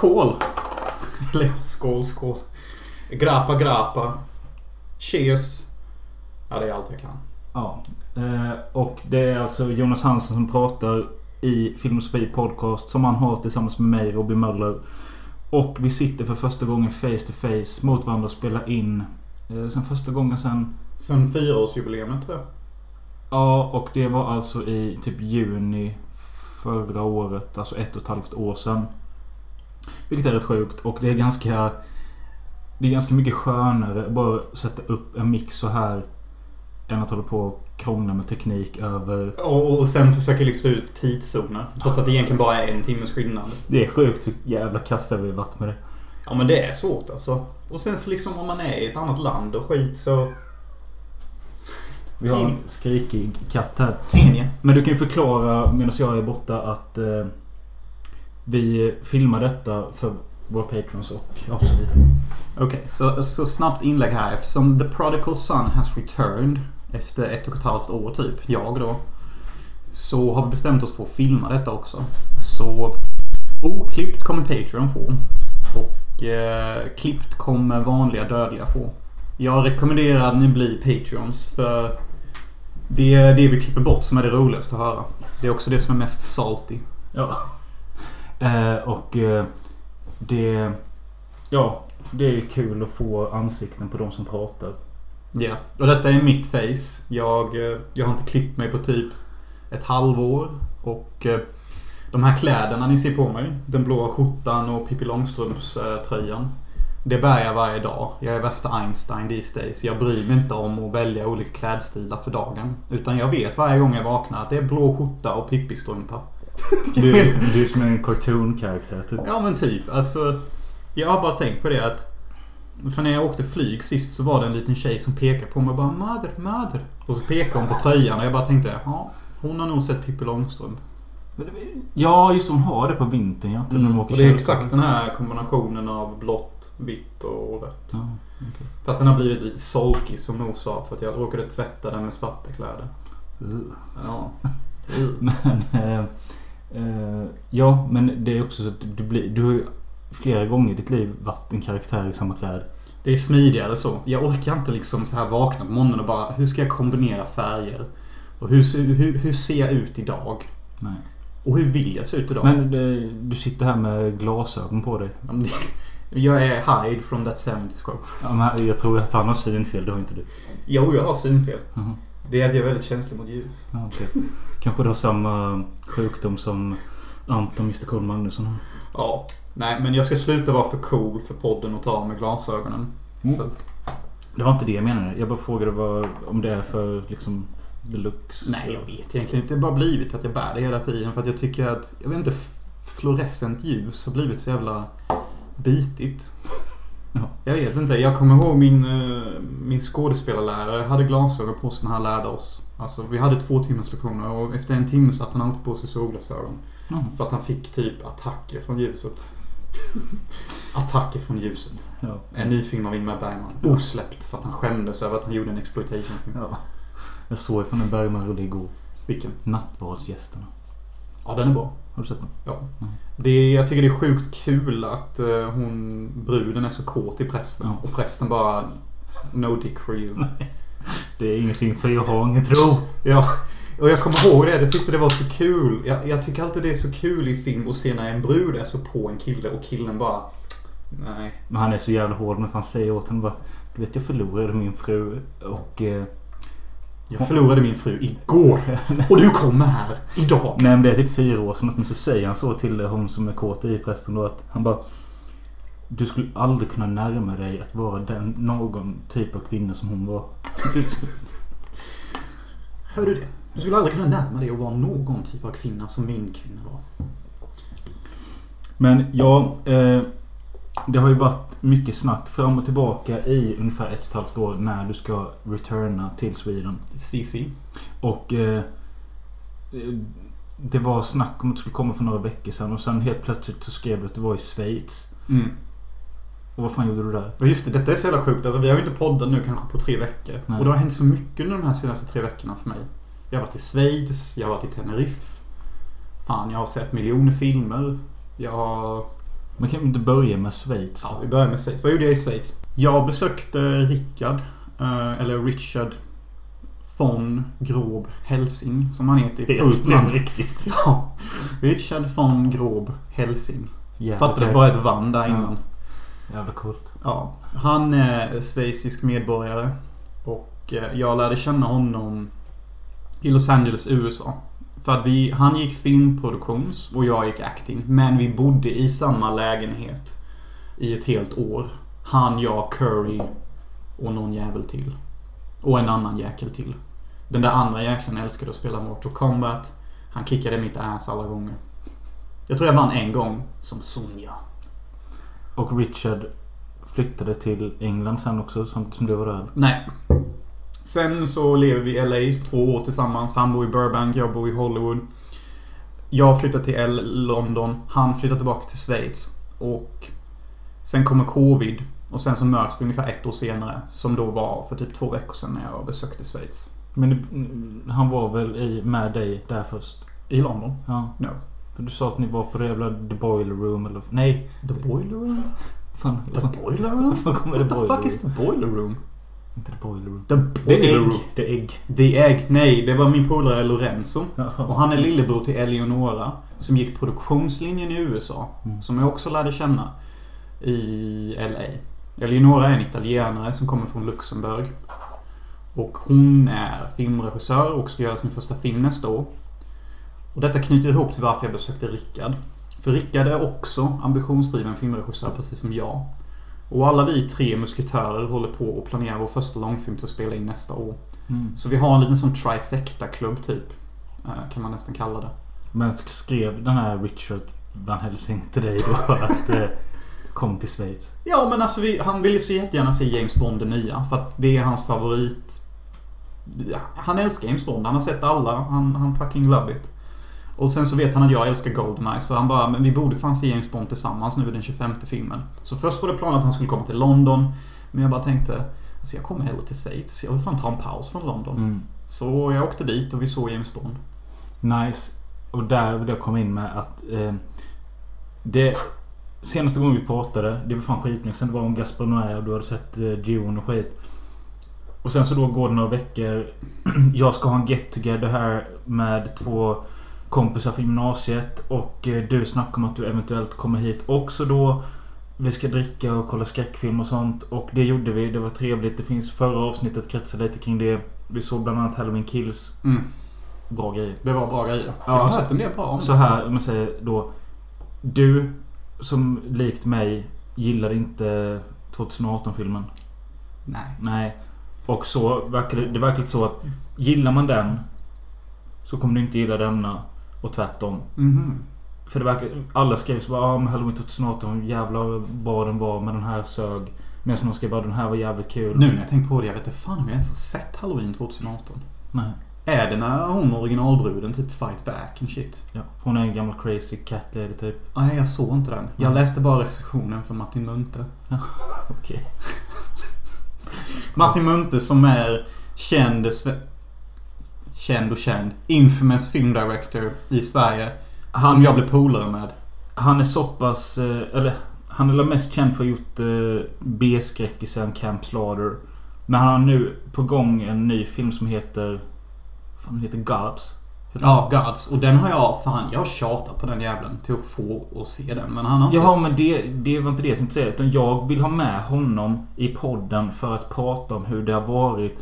Kol. Eller skål, skål. Grappa, grappa. Cheers. Ja, det är allt jag kan. Ja. Eh, och det är alltså Jonas Hansen som pratar i Filmosofi Podcast som han har tillsammans med mig, Robin Möller. Och vi sitter för första gången face to face mot varandra och spelar in. Eh, sen första gången sen... Sen fyraårsjubileet tror jag. Ja, och det var alltså i typ juni förra året. Alltså ett och ett halvt år sedan. Vilket är rätt sjukt och det är ganska... Det är ganska mycket skönare att bara sätta upp en mix så här. Än att hålla på och krångla med teknik över... Och, och sen försöka lyfta ut tidszoner. Trots att det egentligen bara är en timmes skillnad. Det är sjukt hur jävla kast vi varit med det. Ja men det är svårt alltså. Och sen så liksom om man är i ett annat land och skit så... Vi har en skrikig katt här. Ingen. Men du kan ju förklara medan jag är borta att eh, vi filmar detta för våra patrons och ja, så vidare. Okej, så, så snabbt inlägg här. Eftersom The Prodigal Son has returned efter ett och ett halvt år typ, jag då. Så har vi bestämt oss för att filma detta också. Så oklippt kommer Patreon få. Och eh, klippt kommer vanliga dödliga få. Jag rekommenderar att ni blir Patreons för det är det vi klipper bort som är det roligaste att höra. Det är också det som är mest salty. Ja. Eh, och eh, det... Ja, det är kul att få ansikten på de som pratar. Ja, och detta är mitt face. Jag, eh, jag har inte klippt mig på typ ett halvår. Och eh, de här kläderna ni ser på mig. Den blåa skjortan och Pippi Långstrumps eh, tröjan. Det bär jag varje dag. Jag är värsta Einstein these days. Jag bryr mig inte om att välja olika klädstilar för dagen. Utan jag vet varje gång jag vaknar att det är blå skjorta och Pippi-strumpa. Du, du är som en cartoon-karaktär typ. Ja men typ. Alltså. Jag har bara tänkt på det att. För när jag åkte flyg sist så var det en liten tjej som pekade på mig och bara Mother, mother. Och så pekade hon på tröjan och jag bara tänkte ja. Hon har nog sett Pippi Långstrump. Ja, just hon har det på vintern ja. De åker Och det är exakt den här kombinationen av blått, vitt och rött. Ja, okej. Fast den har blivit lite solkig som Mor sa för att jag råkade tvätta den med svarta kläder. Uh. Ja. Men... Eh, ja, men det är också så att du blir... Du har ju flera gånger i ditt liv varit en karaktär i samma kläder. Det är smidigare så. Jag orkar inte liksom så här vakna på morgonen och bara hur ska jag kombinera färger? Och hur, hur, hur ser jag ut idag? Nej. Och hur vill jag se ut idag? Men eh, du sitter här med glasögon på dig. Jag är Hyde from that 70s show. Ja, jag tror att han har synfel, det har inte du. Jo, jag har synfel. Jaha. Det är att jag är väldigt känslig mot ljus. Ja, okej. Kanske har samma sjukdom som Anton Mr Cool Magnusson har. Ja. Nej, men jag ska sluta vara för cool för podden och ta av mig glasögonen. Mm. Så, Det var inte det jag menade. Jag bara frågade vad, om det är för liksom deluxe. nej, jag vet egentligen inte. Det har bara blivit att jag bär det hela tiden. För att jag tycker att, jag vet inte, fluorescent ljus har blivit så jävla bitigt. Ja. Jag vet inte. Jag kommer ihåg min, eh, min skådespelarlärare hade glasögon på sig när han lärde oss. Alltså vi hade två timmars lektioner och efter en timme satte han alltid på sig solglasögon. Ja. För att han fick typ attacker från ljuset. attacker från ljuset. Ja. En ny film av Ingmar Bergman. Ja. Osläppt för att han skämdes över att han gjorde en exploitation-film. ja. Jag såg från en Bergman-rulle igår. Vilken? Nattvardsgästerna. Ja, den är bra. Har du sett den? Ja. Mm. Det är, jag tycker det är sjukt kul att eh, hon, bruden är så kåt i prästen. Ja. Och prästen bara No dick for you. Det är ingenting för jag har ingen tro. Ja. Och jag kommer ihåg det. Jag tyckte det var så kul. Jag, jag tycker alltid det är så kul i film att se när en brud är så på en kille och killen bara Nej. Men han är så jävla hård. Men han säger åt henne bara. Du vet jag förlorade min fru och... Eh, Jag förlorade min fru igår. Och du kommer här idag. nej men det är typ fyra år sedan. Så säger han så till hon som är kåt i prästen då att han bara... Du skulle aldrig kunna närma dig att vara den, någon typ av kvinna som hon var. Hör du det? Du skulle aldrig kunna närma dig att vara någon typ av kvinna som min kvinna var. Men ja, eh, det har ju varit mycket snack fram och tillbaka i ungefär ett och ett halvt år när du ska returna till Sweden. CC. Och eh, det var snack om att det skulle komma för några veckor sedan och sen helt plötsligt så skrev du att du var i Schweiz. Mm. Och vad fan gjorde du där? Och just det, detta är så jävla sjukt. Alltså, vi har ju inte poddat nu kanske på tre veckor. Nej. Och det har hänt så mycket under de här senaste tre veckorna för mig. Jag har varit i Schweiz, jag har varit i Tenerife. Fan, jag har sett miljoner filmer. Jag... Man kan ju inte börja med Schweiz. Ja, vi börjar med Schweiz. Vad gjorde jag i Schweiz? Jag besökte Rickard. eh, Eller Richard von Grob Helsing, som han heter i fullt namn. riktigt. Ja. Richard von Grob Helsing. Jävla Fattades bara ett vann där innan. Jävla coolt. Ja. Han är schweizisk medborgare. Och eh, jag lärde känna honom i Los Angeles, USA. För att vi, han gick filmproduktions och jag gick acting. Men vi bodde i samma lägenhet i ett helt år. Han, jag, Curry och någon jävel till. Och en annan jäkel till. Den där andra jäkeln älskade att spela Mortal Kombat. Han kickade mitt ass alla gånger. Jag tror jag vann en gång som Sonja. Och Richard flyttade till England sen också, som, som du var där. Nej. Sen så lever vi i LA två år tillsammans. Han bor i Burbank, jag bor i Hollywood. Jag flyttar till L London. Han flyttar tillbaka till Schweiz. Och sen kommer Covid. Och sen så möts vi ungefär ett år senare. Som då var för typ två veckor sedan när jag besökte Schweiz. Men han var väl i, med dig där först? I London? Ja. No. För du sa att ni var på det jävla The Boiler Room eller... Nej! The Boiler Room? Fan, The Boiler Room? Var kommer What The fuck is the Boiler Room? Inte The Boiler Room. The The Egg. Room? The Egg. The Egg. Nej, det var min polare Lorenzo. Och han är lillebror till Eleonora som gick produktionslinjen i USA. Mm. Som jag också lärde känna i LA. Eleonora är en italienare som kommer från Luxemburg. Och hon är filmregissör och ska göra sin första film nästa år. Och detta knyter ihop till varför jag besökte Rickard. För Rickard är också ambitionsdriven filmregissör precis som jag. Och alla vi tre musketörer håller på att planera vår första långfilm till att spela in nästa år. Mm. Så vi har en liten sån trifecta-klubb typ. eh, Kan man nästan kalla det. Men skrev den här Richard Van Helsing till dig då att eh, kom till Schweiz? Ja men alltså vi, han vill ju så jättegärna se James Bond den nya. För att det är hans favorit. Ja, Han älskar James Bond. Han har sett alla. Han, han fucking love it. Och sen så vet han att jag älskar Goldeneye. Så han bara, men vi borde fan se James Bond tillsammans nu i den 25 filmen. Så först var det planen att han skulle komma till London. Men jag bara tänkte, alltså jag kommer hellre till Schweiz. Jag vill fan ta en paus från London. Mm. Så jag åkte dit och vi såg James Bond. Nice. Och där vill jag komma in med att eh, det senaste gången vi pratade, det var fan skitlänge sen. Det var om Gaspar Noé och du hade sett eh, Dune och skit. Och sen så då går det några veckor. Jag ska ha en get together här med två kompisar från gymnasiet. Och eh, du snackar om att du eventuellt kommer hit också då. Vi ska dricka och kolla skräckfilm och sånt. Och det gjorde vi. Det var trevligt. Det finns förra avsnittet kretsar lite kring det. Vi såg bland annat Halloween Kills. Mm. Bra grejer. Det var bra grejer. Ja, jag har så- sett en del bra om Så här, om jag säger då. Du som likt mig gillade inte 2018-filmen. Nej. Nej. Och så verkar det, det verkar så att gillar man den så kommer du inte gilla denna. Och tvärtom. Mhm. För det verkar... Alla skrev så bara ah, men Halloween 2018 jävlar vad bra den var men den här sög. Medan någon skrev bara den här var jävligt kul. Nu när jag tänker på det, jag vet inte fan om jag ens har sett Halloween 2018. Nej. Är det när hon originalbruden typ fight back and shit? Ja. Hon är en gammal crazy cat lady typ. Nej, jag såg inte den. Jag Mm. läste bara recensionen från Martin Munthe. Okej. Martin Munthe som är känd... Känd och känd. Infamous film director i Sverige. Han- Som jag blev polare med. Han är så pass... eh, Eller... Han är väl mest känd för att ha gjort eh, B-skräckisen Camp Slaughter. Men han har nu på gång en ny film som heter... Fan, den heter Gods. Ja, Gods. Och den har jag... Fan, jag har tjatat på den jävlen till att få och se den. Men han har inte... Jaha, men det, det var inte det jag tänkte säga. Utan jag vill ha med honom i podden för att prata om hur det har varit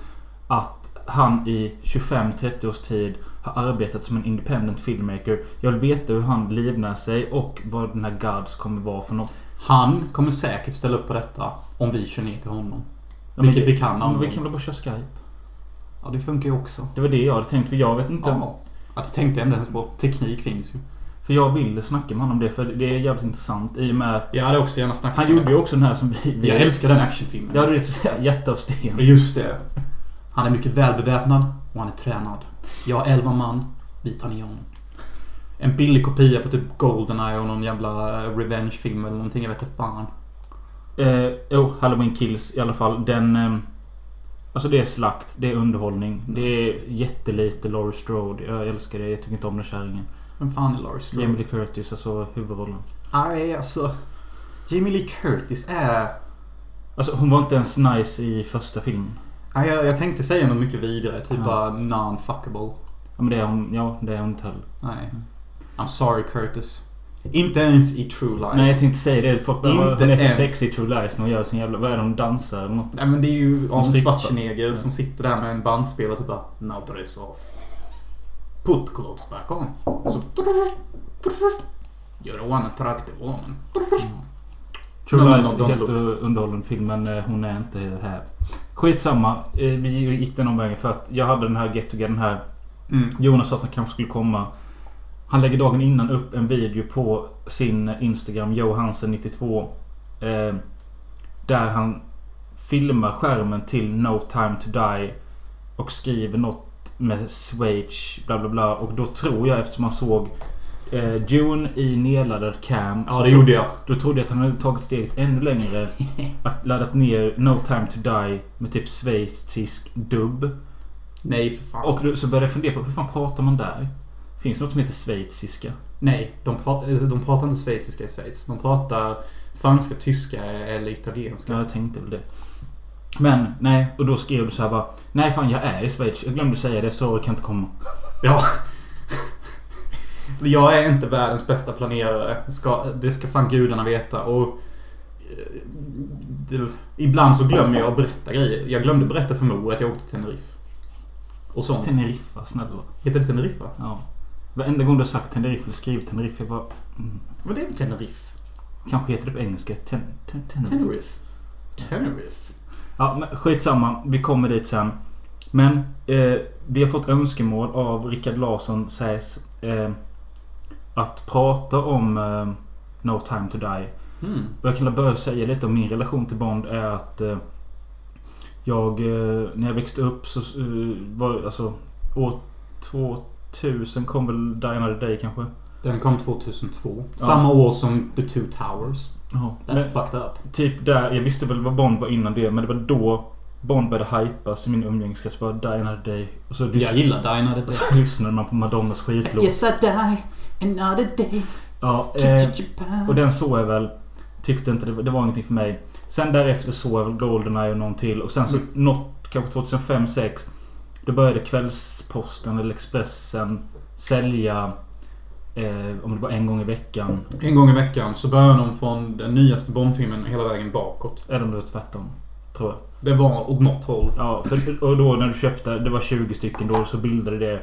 att han i 25-30 års tid har arbetat som en independent filmmaker. Jag vill veta hur han livnär sig och vad den här Gods kommer vara för något. Han kommer säkert ställa upp på detta om vi kör ner till honom. Ja, Vilket vi kan men vi kan väl bara köra Skype? Ja, det funkar ju också. Det var det jag hade tänkt. För jag vet inte. Ja. ja, det tänkte jag inte ens på. Teknik finns ju. För jag ville snacka med honom om det. För det är jävligt intressant. I och med att Jag hade också gärna snackat han med gjorde det. ju också den här som vi... vi Jag älskar den actionfilmen. Ja, du vet såhär hjärta av sten. Just det. Han är mycket välbeväpnad och han är tränad. Jag har 11 man. Vi tar ner honom. En billig kopia på typ Goldeneye och någon jävla eh, Revenge-film eller någonting. Jag vet inte fan. Eh, jo, Halloween Kills i alla fall. Den... Eh, alltså det är slakt, det är underhållning. Det är jättelite Laurie Strode. Jag älskar det. Jag tycker inte om den kärringen. Vem fan är Laurie Strode? Jamie Lee Curtis, alltså huvudrollen. Nej, alltså... Jamie Lee Curtis är... Alltså hon var inte ens nice i första filmen. Nej, jag, jag tänkte säga något mycket vidare. Typ Ja. bara non-fuckable. Ja men det är hon, ja det är hon inte heller. Nej. I'm sorry Curtis. Inte ens i True Lies. Nej jag tänkte säga det. Folk bara, Inte hon är så ens. sexig i True Lies när hon gör sin jävla... Vad är det hon dansar eller något? Nej men det är ju Arnold strippar. Schwarzenegger Ja. som sitter där med en bandspelare och typ bara Now dress off. Put clothes back on. Så... You're one attractive woman. True Lies helt look. underhållande film men eh, hon är inte här. Skitsamma. Eh, Vi gick den omvägen för att jag hade den här get together här. Mm. Jonas sa att han kanske skulle komma. Han lägger dagen innan upp en video på sin Instagram, Johansen92. Eh, där han filmar skärmen till No time to die. Och skriver något med Swage, bla bla bla. Och då tror jag eftersom man såg eh, June i nedladdad cam. Ja så det gjorde jag. Då trodde jag att han hade tagit steget ännu längre. Att laddat ner No time to die med typ schweizisk dubb. Nej för fan. Och då, så började jag fundera på hur fan pratar man där? Finns det något som heter schweiziska? Nej, de, pratar, de pratar inte schweiziska i Schweiz. De pratar franska, tyska eller italienska. Ja, jag tänkte väl det. Men, nej. Och då skrev du så här bara. Nej fan, jag är i Schweiz. Jag glömde säga det. Sorry, kan inte komma. Ja. Jag är inte världens bästa planerare. Ska, det ska fan gudarna veta. Och... eh, Det, ibland så glömmer jag att berätta grejer. Jag glömde berätta för Mo att jag åkte till Tenerife. Och sånt. Teneriffa, snälla. Heter det Tenerife? Ja. Varenda gång du har sagt Tenerife eller skrivit Tenerife, jag bara... Mm. Vad är det Tenerife? Kanske heter det på engelska. Ten, ten, Tenerife. Tenerife. Tenerife. Ja, men skitsamma. Vi kommer dit sen. Men eh, vi har fått önskemål av Rickard Larsson sägs eh, att prata om eh, No time to die. Mm. Och jag kan börja säga lite om min relation till Bond är att eh, jag eh, när jag växte upp så var alltså år 2000 kom väl Die Another Day kanske. Den kom 2002. Ja. Samma år som The Two Towers. Ja. That's fucked up. Typ där, jag visste väl vad Bond var innan det men det var då Bond började hypas i min umgängeskrets. Bara Die Another Day. Och så Jag gillar Die Another Day. Så lyssnade man på Madonnas skitlåt. Yes I die another day. Ja, eh, och den såg jag väl. Tyckte inte det, var- det var ingenting för mig. Sen därefter såg jag väl Goldeneye och någon till. Och sen så Mm. något, kanske 2005-2006. Då började Kvällsposten eller Expressen sälja eh, om det var en gång i veckan. En gång i veckan så börjar de från den nyaste Bondfilmen hela vägen bakåt. Eller om det var tvärtom. Tror jag. Det var åt något håll. Ja, för, och då när du köpte, det var 20 stycken då, så bildade det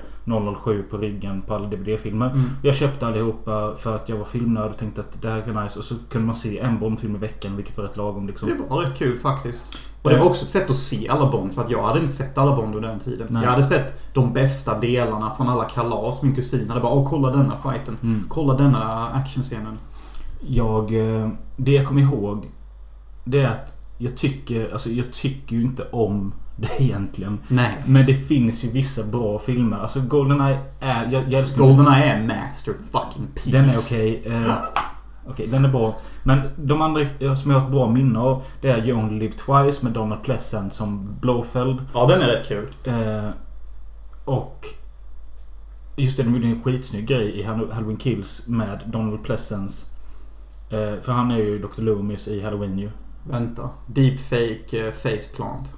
007 på ryggen på alla DVD-filmer. Mm. Jag köpte allihopa för att jag var filmnörd och tänkte att det här är nice. Och så kunde man se en Bondfilm i veckan, vilket var rätt lagom liksom. Det var rätt kul faktiskt. Och det var också ett sätt att se alla Bond för att jag hade inte sett alla Bond under den tiden. Nej. Jag hade sett de bästa delarna från alla kalas. Min kusin hade bara Åh, kolla denna fighten. Mm. Kolla denna actionscenen. Jag... eh, Det jag kommer ihåg Det är att jag tycker... Alltså jag tycker ju inte om det egentligen. Nej. Men det finns ju vissa bra filmer. Alltså Goldeneye är... Jag, jag älskar Goldeneye är master fucking piece. Den är okej. Eh, Okej, den är bra. Men de andra eh, som jag har ett bra minne av Det är You Only Live Twice med Donald Pleasant som Blofeld. Ja, den är rätt kul. Eh, och... Just det, de gjorde en skitsnygg grej i Hall- Halloween Kills med Donald Pleasance. Eh, för han är ju Dr. Loomis i Halloween ju. Vänta. Deepfake eh, faceplant.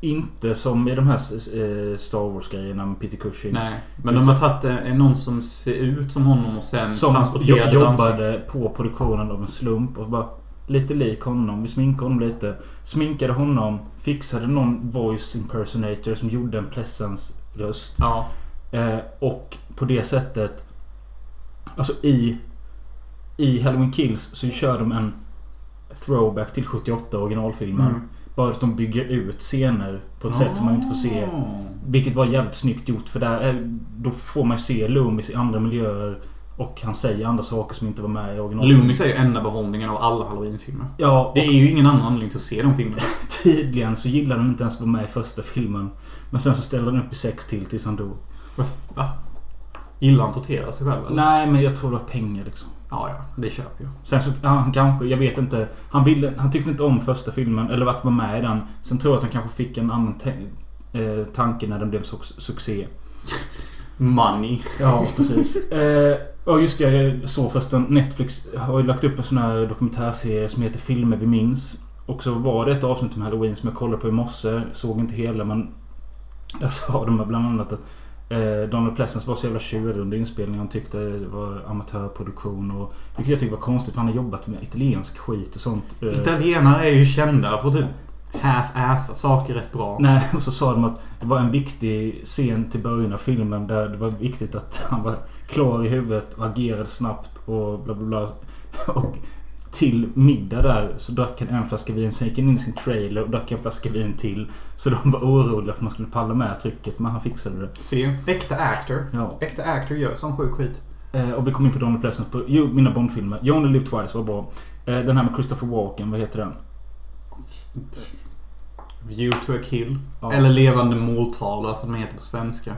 Inte som i de här eh, Star Wars-grejerna med Peter Cushing. Nej. Men de har tagit eh, någon som ser ut som honom och sen Som transporterat ansikte. jobbade på produktionen av en slump och bara Lite lik honom. Vi sminkade honom lite. Sminkade honom. Fixade någon voice impersonator som gjorde en Pleasance röst. Ja. Eh, och på det sättet Alltså i I Halloween Kills så kör de en Throwback till 78 originalfilmen. Mm. Bara att de bygger ut scener på ett sätt som man inte får se. Ah. Vilket var jävligt snyggt gjort för där är, Då får man se Loomis i andra miljöer. Och han säger andra saker som inte var med i originalfilmen. Loomis är ju enda behållningen av alla Halloween-filmer. Ja, Det är ju ingen annan anledning till att se de filmerna. tydligen så gillade han inte ens att vara med i första filmen. Men sen så ställde han upp i sex till tills han dog. Va? Gillar han att tortera sig själv eller? Nej, men jag tror det var pengar liksom. Ja, ja. Det köper jag. Sen så, ja, han kanske, jag vet inte. Han, ville, han tyckte inte om första filmen, eller att vara med i den. Sen tror jag att han kanske fick en annan eh, tanke när den blev su- succé. Money. Ja, precis. Eh, Ja just det, jag såg förresten Netflix har ju lagt upp en sån här dokumentärserie som heter Filmer vi minns. Och så var det ett avsnitt om Halloween som jag kollade på i morse. Såg inte hela men... Där sa de bland annat att eh, Donald Pleasence var så jävla tjurig under inspelningen. Han tyckte det var amatörproduktion och... Vilket jag tyckte var konstigt för han har jobbat med italiensk skit och sånt. Eh, Italienare är ju kända för typ half-assa saker rätt bra. Nej, och så sa de att det var en viktig scen till början av filmen där det var viktigt att han var klar i huvudet och agerade snabbt och bla bla bla. Och till middag där så drack han en flaska vin. Sen gick han in i sin trailer och drack en flaska vin till. Så de var oroliga för att man skulle palla med trycket. Men han fixade det. Se, äkta actor. Ja. Äkta actor gör sån sjuk skit. Eh, och vi kom in på Donald Pleasence på jo, mina Bondfilmer. You Only Live Twice var bra. Eh, den här med Christopher Walken, vad heter den? View to a kill. Ja. Eller levande måltavla som den heter på svenska.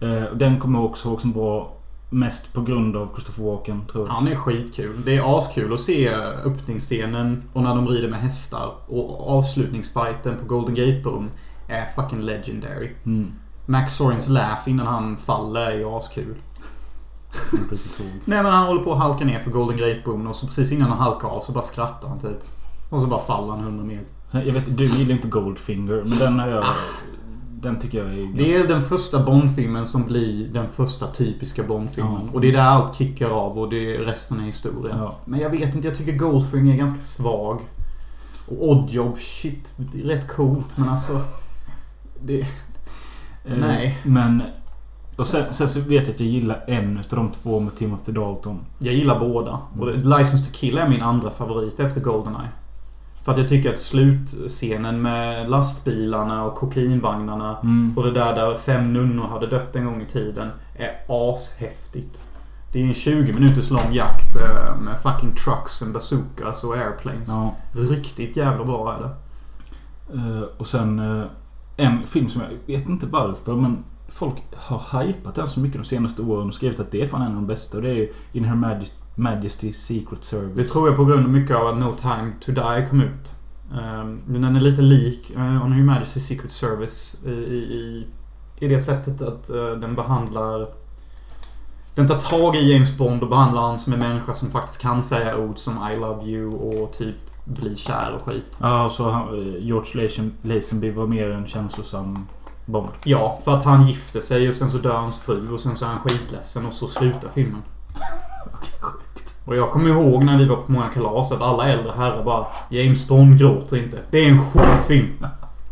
Eh, den kommer jag också ihåg som bra. Mest på grund av Christopher Walken, tror jag. Han är skitkul. Det är askul att se öppningsscenen och när de rider med hästar. Och avslutningsfighten på Golden Gate Bron är fucking legendary. Mm. Max Sorins laugh innan han faller är ju askul. Inte riktigt ihåg. Nej men han håller på att halka ner för Golden Gate Bron och så precis innan han halkar av så bara skrattar han typ. Och så bara faller han 100 meter. Jag vet, du gillar inte Goldfinger, men den har jag... Ah. Den tycker jag är... ganska- Det är den första Bond-filmen som blir den första typiska Bond-filmen. Ja. Och det är där allt kickar av och det är resten är historia. Ja. Men jag vet inte, jag tycker Goldfinger är ganska svag. Och Oddjob, shit. Det är rätt coolt men alltså... Det... Eh, Nej. Men... Och sen, sen så vet jag att jag gillar en utav de två med Timothy Dalton. Jag gillar båda. Och det- License to Kill är min andra favorit efter Goldeneye. För att jag tycker att slutscenen med lastbilarna och kokainvagnarna Mm. och det där där fem nunnor hade dött en gång i tiden är ashäftigt. Det är en 20 minuters lång jakt eh, med fucking trucks and bazookas och airplanes. Ja. Riktigt jävla bra är det. Eh, och sen eh, en film som jag vet inte varför men folk har hypat den så mycket de senaste åren och skrivit att det är fan en av de bästa. Och det är In Her Majest- Majesty's Secret Det Service. tror jag på grund av mycket av att No Time To Die kom ut. Ehm, Men den är lite lik uh, On Her Majesty's Secret Service i, i, i det sättet att eh, den behandlar... Den tar tag i James Bond och behandlar honom som en människa som faktiskt kan säga ord som I love you och typ bli kär och skit. Ja, så han, eh, George Lazen- Lazenby var mer en känslosam Bond. Ja, för att han gifter sig och sen så dör hans fru och sen så är han skitledsen och så slutar filmen. Sjukt. Och jag kommer ihåg när vi var på många kalas att alla äldre herrar bara James Bond gråter inte. Det är en skitfilm.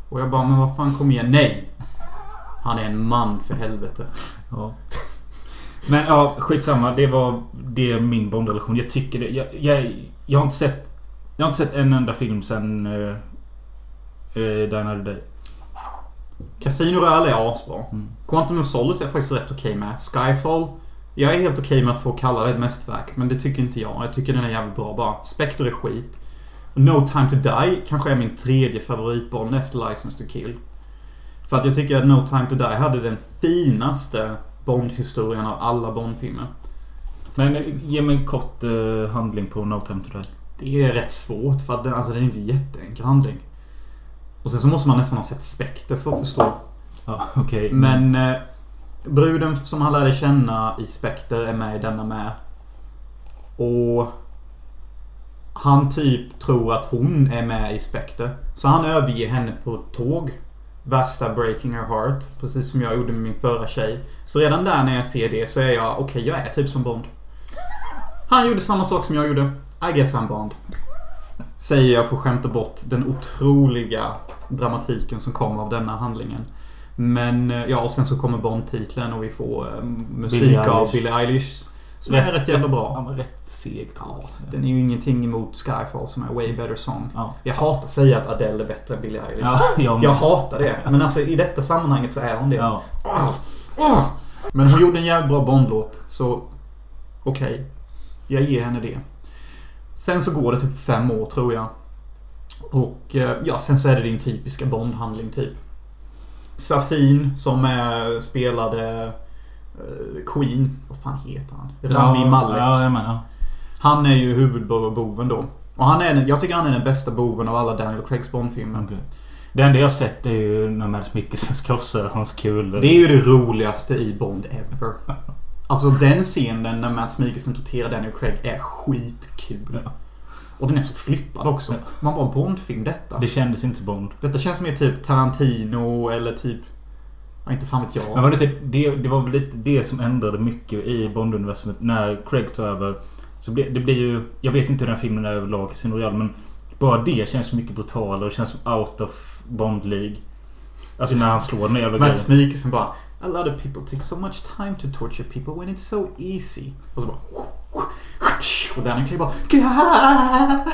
Och jag bara, men vad fan kom igen. Nej! Han är en man för helvete. Ja. Men ja, skitsamma. Det var det är min Bond-relation. Jag tycker det. Jag, jag, jag har inte sett... Jag har inte sett en enda film sen... Uh, uh, Die Another Day. Casino Royale är asbra. Mm. Quantum of Solace är faktiskt rätt okej med. Skyfall. Jag är helt okej med att få kalla det ett mästerverk, men det tycker inte jag. Jag tycker den är jävligt bra bara. Spectre är skit. No Time To Die kanske är min tredje favoritbond efter License To Kill. För att jag tycker att No Time To Die hade den finaste Bond-historien av alla Bond-filmer. Men eh, ge mig en kort eh, handling på No Time To Die. Det är rätt svårt för att den, alltså, den är inte jätteenkel handling. Och sen så måste man nästan ha sett Spectre för att förstå. Ja, okej. Men eh, bruden som han lärde känna i Spectre är med i denna med. Och han typ tror att hon är med i Spectre. Så han överger henne på ett tåg. Värsta breaking her heart. Precis som jag gjorde med min förra tjej. Så redan där när jag ser det så är jag, okej jag är typ som Bond. Han gjorde samma sak som jag gjorde. I guess I'm Bond. Säger jag för att skämta bort den otroliga dramatiken som kommer av denna handlingen. Men eh, ja, och sen så kommer Bond-titeln och vi får eh, musik Billie av Eilish. Billie Eilish. Som är rätt jävla bra. Var rätt seg Ja, den är ju ingenting emot Skyfall som är way better song. Ja. Jag hatar att säga att Adele är bättre än Billie Eilish. Ja, jag Jag hatar det. Men alltså i detta sammanhanget så är hon det. Ja. Åh, åh. Men hon gjorde en jävligt bra Bond-låt. Så okej. Jag ger henne det. Sen så går det typ fem år tror jag. Och eh, ja, sen så är det din typiska Bond-handling typ. Safin som är, spelade eh, Queen. Vad fan heter han? Rami ja, Malek. Ja, jag menar. Han är ju huvudboven då. Och han är, jag tycker han är den bästa boven av alla Daniel Craigs Bond-filmer. Okej. Det enda jag sett är ju när Mads Mikkelsen krossar hans kulor. Det är ju det roligaste i Bond ever. Alltså den scenen när Mads Mikkelsen torterar Daniel Craig är skitkul. Ja. Och den är så flippad också. Man bara Bondfilm detta. Det kändes inte Bond. Detta känns mer typ Tarantino eller typ... Ja, inte fan vet jag. Men var det, typ, det, det var väl lite det som ändrade mycket i Bond-universumet när Craig tog över. Så ble, det blir ju... Jag vet inte hur den filmen är överlag, Casino Royale, men bara det känns mycket brutalare och känns som out of Bond League. Alltså när han slår den jävla grejen. Mikkelsen bara A lot of people take so much time to torture people when it's so easy. Och så bara... Och Daniel Craig bara... "God!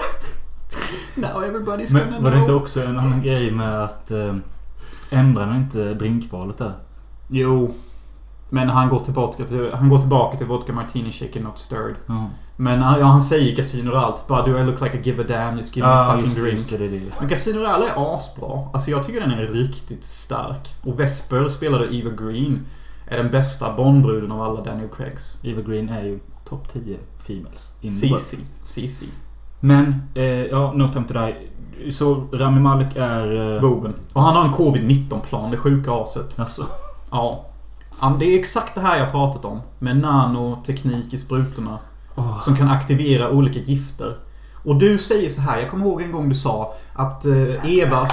Now everybody's gonna Men var det know." inte också en annan grej med att... Eh, ändrar han inte drinkvalet där? Jo. Men han går tillbaka till, han går tillbaka till vodka martini shaken not stirred. Ja. Men ja, han säger Casino Royale typ bara Do I look like I give a damn? Just give me a Ja, fucking just, drink. just det, det, det. Men Casino Royale är asbra. Alltså jag tycker den är riktigt stark. Och Vesper spelade Eva Green. Är den bästa Bondbruden av alla Daniel Craigs. Eva Green är ju topp 10 females. CC. CC. Men, eh, ja, No Time To Die. Så Rami Malek är... Eh, Boven. Och han har en Covid-19-plan, det sjuka aset. alltså, Ja. Det är exakt det här jag pratat om. Med nanoteknik i sprutorna. åh. Som kan aktivera olika gifter. Och du säger så här, jag kommer ihåg en gång du sa att eh, Eva...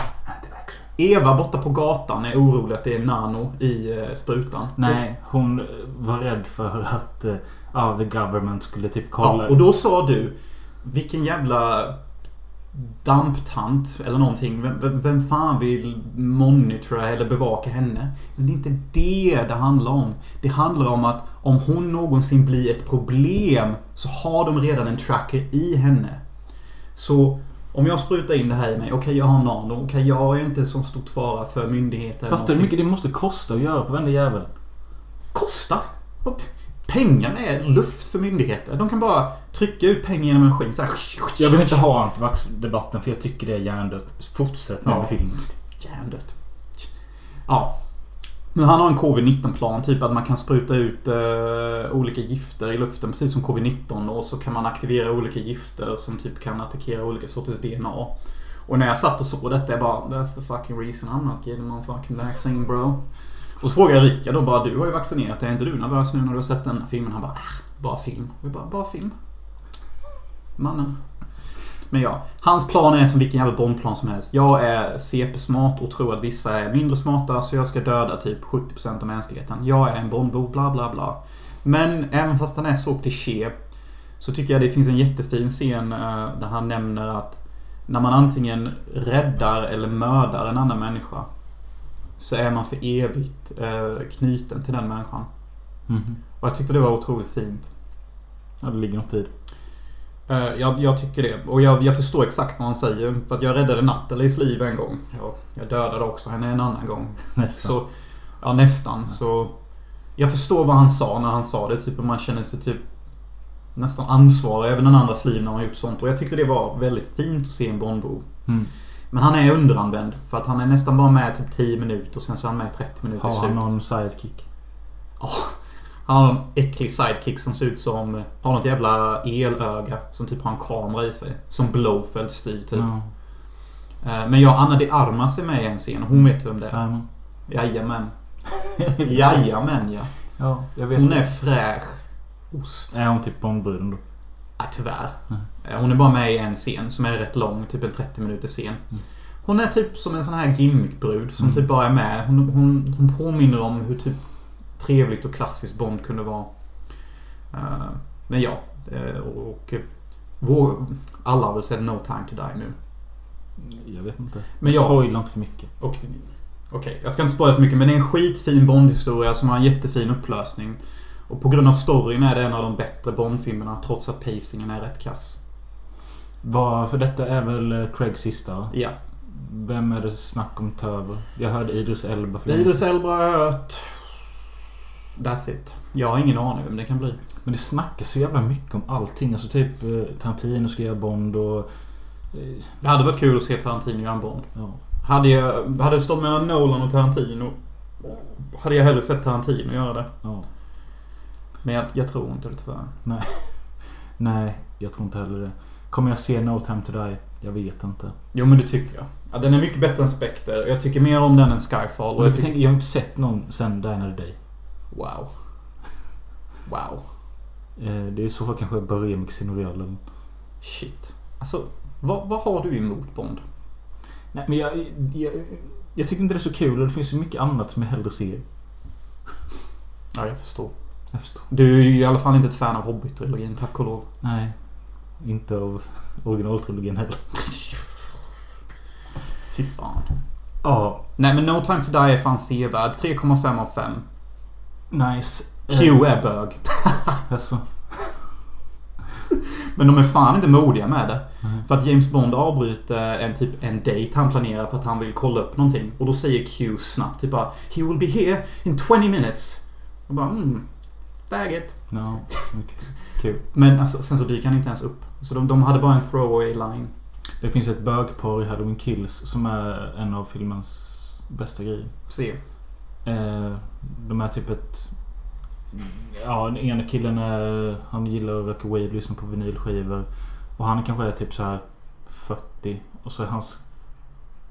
Eva borta på gatan är orolig att det är nano i eh, sprutan. Nej, hon var rädd för att eh, ja, the government skulle typ kolla. Ja, och då sa du Vilken jävla damptant eller någonting. Vem, vem, fan vill monitora eller bevaka henne? Men det är inte det det handlar om. Det handlar om att om hon någonsin blir ett problem så har de redan en tracker i henne. Så om jag sprutar in det här i mig. Okej, jag har nano. Okej, jag är inte så stor fara för myndigheter. Fattar du hur mycket det måste kosta att göra på varenda jävel? Kosta? Pengar är luft för myndigheter. De kan bara trycka ut pengar genom en maskin så här. Jag vill inte ha antivax-debatten för jag tycker det är hjärndött. Fortsätt med Ja. filmen. Hjärndött. Ja. Men han har en covid-19-plan. Typ att man kan spruta ut eh, olika gifter i luften. Precis som covid-19. Och så kan man aktivera olika gifter som typ kan attackera olika sorters DNA. Och när jag satt och såg detta, jag bara That's the fucking reason I'm not getting my fucking vaccine bro. Och så frågar jag Rickard då bara Du har ju vaccinerat dig. Är inte du nervös nu när du har sett den filmen? Han bara äh, Bara film. Och jag bara, bara film. Mannen. Men ja, hans plan är som vilken jävla bombplan som helst. Jag är CP-smart och tror att vissa är mindre smarta så jag ska döda typ 70% av mänskligheten. Jag är en bombbov, bla bla bla. Men även fast han är så kliché så tycker jag det finns en jättefin scen eh, där han nämner att när man antingen räddar eller mördar en annan människa så är man för evigt eh, knuten till den människan. Mhm. Och jag tyckte det var otroligt fint. Ja, det ligger något i det. Eh, Jag, jag tycker det. Och jag, jag förstår exakt vad han säger. För att jag räddade Nathalies liv en gång. Ja, jag dödade också henne en annan gång. Nästan. Så, ja, nästan. Så jag förstår vad han sa när han sa det. Typ, och man känner sig typ nästan ansvarig över den andras liv när man gjort sånt. Och jag tyckte det var väldigt fint att se en Bondbov. Mm. Men han är underanvänd. För att han är nästan bara med typ 10 minuter och sen så är han med 30 minuter Har han någon sidekick? Han har en äcklig sidekick som ser ut som... Har något jävla elöga. Som typ har en kamera i sig. Som Blowfeld styr typ. Ja. Eh, Men jag Anna de Armas är med i en scen. Hon vet vem det är. Jajamän. Jajamän. Jajamän ja. Ja, jag vet. Hon är fräsch. Ost. Är hon typ Bondbruden då? Ja, tyvärr. Mm. Eh, Hon är bara med i en scen som är rätt lång. Typ en 30 minuters scen. Hon är typ som en sån här gimmickbrud som Mm. typ bara är med. Hon, hon, hon påminner om hur typ trevligt och klassiskt Bond kunde vara. Eh, Men ja. eh, Och... och vår, alla har väl sett No Time To Die nu. Jag vet inte. Men jag- Spoila inte för mycket. Okej, jag ska inte spoila för mycket men det är en skitfin Bond-historia som har en jättefin upplösning. Och på grund av storyn är det en av de bättre Bond-filmerna trots att pacingen är rätt kass. Vad, för detta är väl eh, Craigs sista? va? Ja. Vem är det snack om tar över? Jag hörde Idris Elba Idris. Elba har jag hört. That's it. Jag har ingen aning vem det kan bli. Men det snackas så jävla mycket om allting. Alltså typ eh, Tarantino ska göra Bond och... eh, Det hade varit kul att se Tarantino göra en Bond. Ja. Hade, jag, hade det stått mellan Nolan och Tarantino hade jag hellre sett Tarantino göra det. ja. Men jag, jag tror inte det tyvärr. Nej, jag tror inte heller det. Kommer jag se No Time To Die? Jag vet inte. Jo men det tycker jag. Ja, den är mycket bättre än Spectre. Jag tycker mer om den än Skyfall. Och jag, tycker, tänker, jag har inte sett någon sen Die Another Day. wow. Wow. Eh, det är i så fall kanske jag börjar med eller- Shit. Alltså, vad, vad har du emot Bond? Nej, men jag, jag, jag tycker inte det är så kul och det finns så mycket annat som jag hellre ser. Ja, jag förstår. Jag förstår. Du är ju i alla fall inte ett fan av Hobbit-trilogin, tack och lov. Nej. Inte av originaltrilogin heller. Fy fan. Ja, Nej men No Time To Die är fan sevärd. 3,5 av 5. nice. Q är bög. Alltså. Men de är fan inte modiga med det. Mm. För att James Bond avbryter en typ en date han planerar för att han vill kolla upp någonting. Och då säger Q snabbt typ bara He will be here in 20 minutes. Och bara mm. Faggot. Ja, okej. Kul. Men alltså, sen så dyker han inte ens upp. Så de, de hade bara en throwaway line. Det finns ett bögpar i Halloween Kills som är en av filmens bästa grejer. Se. Eh, de är typ ett... Ja, den ena killen är... Han gillar att röka weed, lyssna på vinylskivor. Och han kanske är typ så här 40. Och så är hans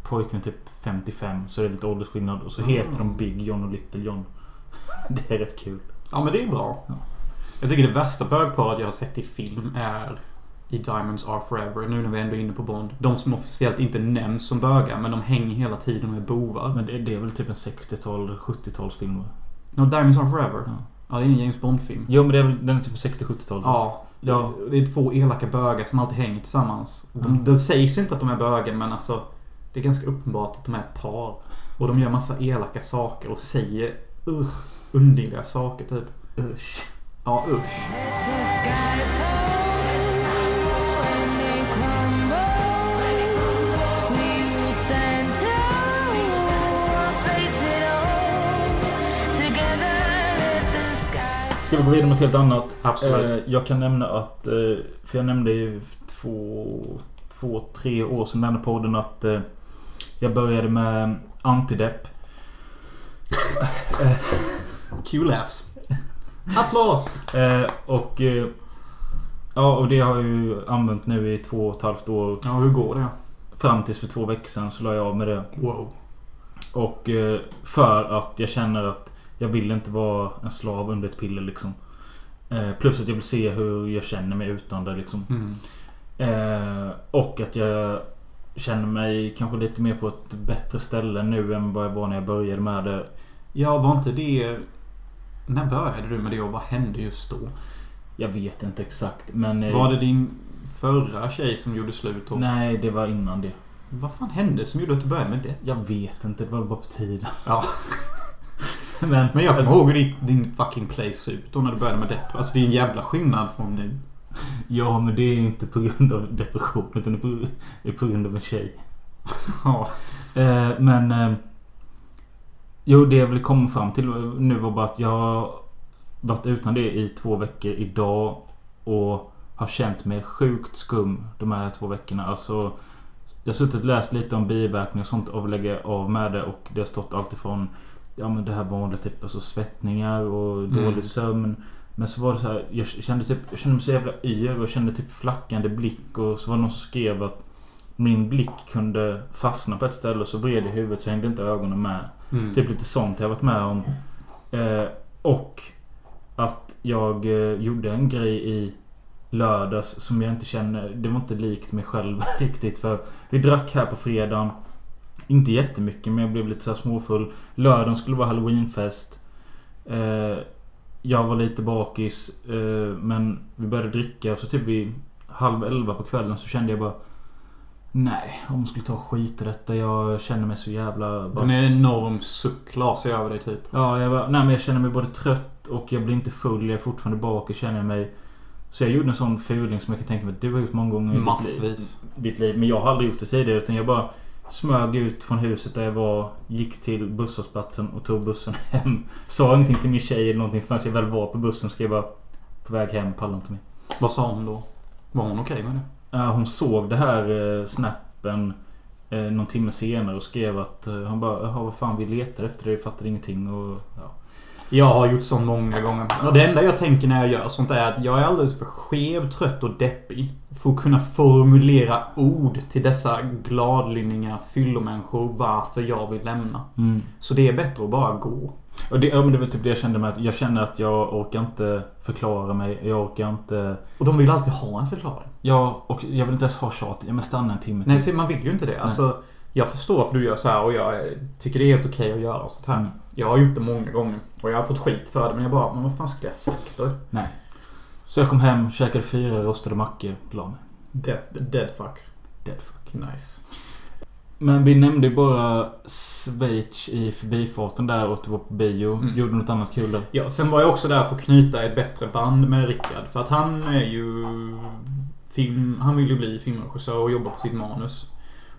pojkvän typ 55. Så det är lite åldersskillnad. Och så heter de Big John och Little John. Det är rätt kul. Ja men det är bra. Ja. Jag tycker det värsta bögparet jag har sett i film är i Diamonds Are Forever, nu när vi ändå är inne på Bond. De som officiellt inte nämns som bögar, men de hänger hela tiden med bovar. Men det, det är väl typ en 60-tal, 70-talsfilm va? No, Diamonds Are Forever? Ja. Ja, det är en James Bond-film. Jo men det är väl, den är typ 60-70-tal? Ja. Ja. Det är två elaka bögar som alltid hänger tillsammans. De, Mm. Det sägs inte att de är bögar, men alltså... Det är ganska uppenbart att de är ett par. Och de gör massa elaka saker och säger usch, underliga saker typ. Usch. Ja, usch. Ska vi gå vidare med något helt annat? Absolut. Eh, jag kan nämna att... Eh, för jag nämnde ju två, två, tre år sedan i den här podden att eh, jag började med antidepp. Q-laughs. Applås! Eh, och... Eh, ja, och det har jag ju använt nu i två och ett halvt år. Ja, hur går det? Fram tills för två veckor sedan så la jag av med det. Wow. Och för att jag känner att jag vill inte vara en slav under ett piller liksom. Eh, plus att jag vill se hur jag känner mig utan det liksom. Mm. Eh, och att jag känner mig kanske lite mer på ett bättre ställe nu än vad jag var när jag började med det. Ja, var inte det... När började du med det och vad hände just då? Jag vet inte exakt men... eh, Var det din förra tjej som gjorde slut? Och... Nej, det var innan det. Vad fan hände som gjorde att du började med det? Jag vet inte, det var bara på tiden. Ja. men, Men jag kommer ihåg hur din, din fucking play såg ut då när du började med depp. Alltså det är en jävla skillnad från nu. Ja, men det är inte på grund av depression utan det är på, det är på grund av en tjej. Ja. Eh, men... Eh, jo, det jag ville komma fram till nu var bara att jag har varit utan det i två veckor idag. Och har känt mig sjukt skum de här två veckorna. Alltså... Jag har suttit och läst lite om biverkningar och sånt och lägga av med det. Och det har stått alltifrån... Ja men det här vanliga typ alltså svettningar och Mm. dålig sömn. Men så var det så här, jag kände typ, jag kände mig så jävla yr och kände typ flackande blick och så var det någon som skrev att min blick kunde fastna på ett ställe och så vred jag huvudet så hängde inte ögonen med. Mm. Typ lite sånt jag har varit med om. Eh, och att jag eh, gjorde en grej i lördags som jag inte känner... Det var inte likt mig själv riktigt. För vi drack här på fredagen. Inte jättemycket men jag blev lite så småfull. Lördagen skulle vara halloweenfest. Eh, jag var lite bakis. Eh, men vi började dricka och så typ vid halv elva på kvällen så kände jag bara... Nej, om jag skulle ta skit i detta. Jag känner mig så jävla... Bara, En enorm suck la sig över dig typ. Ja, jag, bara, nej, men jag känner mig både trött och jag blir inte full. Jag är fortfarande bakis känner jag mig. Så jag gjorde en sån fuling som jag kan tänka mig att du har gjort många gånger i ditt liv, Massvis. ditt liv. Men jag har aldrig gjort det tidigare. Utan jag bara smög ut från huset där jag var. Gick till busshållplatsen och tog bussen hem. Sa ingenting till min tjej eller någonting förrän jag väl var på bussen. Skrev bara på väg hem. Pallar inte mer. Vad sa hon då? Var hon okej med det? Hon såg det här eh, snappen eh, någon timme senare och skrev att eh, hon bara Jaha vad fan vi letar efter det, jag fattar ingenting och ja. Jag har gjort sånt många gånger. Och det enda jag tänker när jag gör sånt är att jag är alldeles för skev, trött och deppig. För att kunna formulera ord till dessa gladlynniga fyllomänniskor varför jag vill lämna. Mm. Så det är bättre att bara gå. Och det, ja, men det var typ det jag kände med att jag känner att jag orkar inte förklara mig. Jag orkar inte... Och de vill alltid ha en förklaring. Ja, och jag vill inte ens ha tjat. Ja, men stanna en timme till. Nej, se, man vill ju inte det. Alltså, jag förstår varför du gör så här och jag tycker det är helt okej att göra sånt här. Mm. Jag har gjort det många gånger. Och jag har fått skit för det. Men jag bara, men vad fan skulle jag sagt då? Nej. Så jag kom hem, käkade fyra rostade mackor, la mig. Dead, dead fuck. Dead fuck. Nice. Men vi nämnde ju bara Schweiz i förbifarten där och du var på bio. Mm. Gjorde något annat kul där? Ja, sen var jag också där för att knyta ett bättre band med Rickard. För att han är ju... Film, han vill ju bli filmregissör och jobba på sitt manus.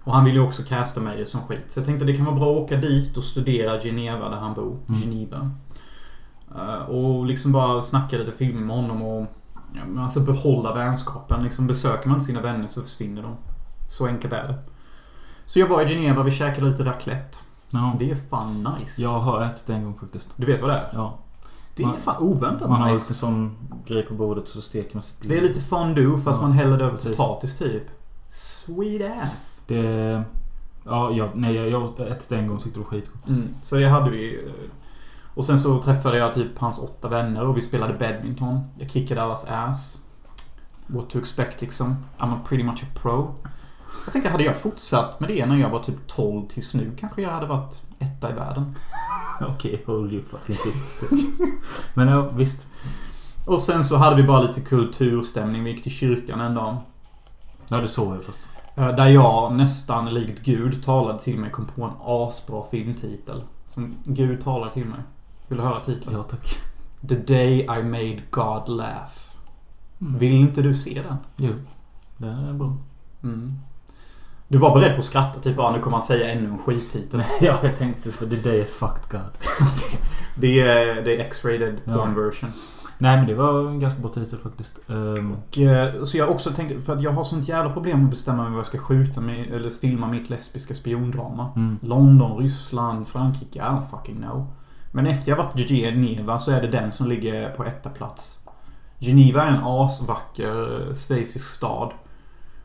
Och han vill ju också casta mig som skit. Så jag tänkte det kan vara bra att åka dit och studera Geneva där han bor. Mm. Geneva. Eh, och liksom bara snacka lite film med honom och... Alltså behålla vänskapen. Liksom besöker man sina vänner så försvinner de. Så enkelt är det. Så jag var i Geneva, vi käkade lite raclette. Ja. Det är fan nice. Jag har ätit det en gång faktiskt. Du vet vad det är? Ja. Det är Man- fan oväntat Man har nice. lite sån grej på bordet så steker man sitt Det är lite fondue fast Ja, man häller det över potatis typ. Sweet ass. Det... Ja, jag, nej, jag, jag ätit det en gång och tyckte det var skitgott. Mm, så det hade vi. eh, Och sen så träffade jag typ hans åtta vänner och vi spelade badminton. Jag kickade allas ass. What to expect liksom. I'm a pretty much a pro. Jag tänkte, hade jag fortsatt med det när jag var typ 12 tills nu kanske jag hade varit etta i världen. Okej, hold you fucking fist. Men ja, visst. Och sen så hade vi bara lite kulturstämning. Vi gick till kyrkan en dag. Ja, det såg jag fast. Eh, Där jag nästan likt Gud talade till mig kom på en asbra filmtitel. Som Gud talade till mig. Vill du höra titeln? Ja, tack. The Day I Made God Laugh. Mm. Vill inte du se den? Jo. Det är bra. Mm. Du var beredd på att skratta, typ bara nu kommer han säga ännu en skittitel. ja, jag tänkte för the day I fucked God. Det är, det är X-rated Ja. porn version. Nej, men det var en ganska bra titel faktiskt. Ehm, Och, eh, så jag också tänkte, för att jag har sånt jävla problem att bestämma mig vad jag ska skjuta med, eller filma mitt lesbiska spiondrama. mm. London, Ryssland, Frankrike, I don't fucking know. Men efter jag varit i Geneva så är det den som ligger på etta plats. Geneva är en asvacker eh, schweizisk stad.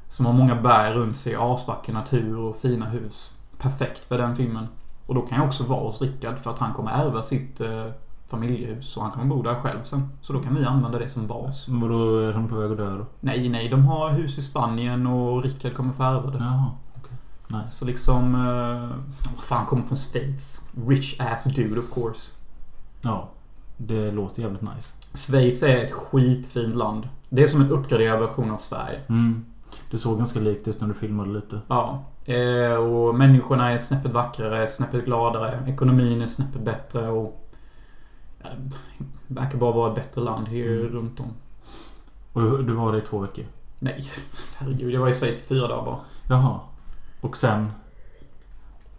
Som har många berg runt sig, asvacker natur och fina hus. Perfekt för den filmen. Och då kan jag också vara hos Rickard för att han kommer ärva sitt eh, familjehus och han kommer bo där själv sen. Så då kan vi använda det som bas. Vadå, är de på väg att dö då? Nej, nej, de har hus i Spanien och Rickard kommer få ärva det. Jaha. Nice. Så liksom... Eh, fan, kommer från States. Rich ass dude of course. Ja. Det låter jävligt nice. Schweiz är ett skitfint land. Det är som en uppgraderad version av Sverige. Mm. Det såg ganska likt ut när du filmade lite. Ja. Eh, och människorna är snäppet vackrare, snäppet gladare. Ekonomin är snäppet bättre och... Ja, det verkar bara vara ett bättre land här Mm. runt om. Och du var där i två veckor? Nej, herregud. Jag var i Schweiz fyra dagar bara. Jaha. Och sen?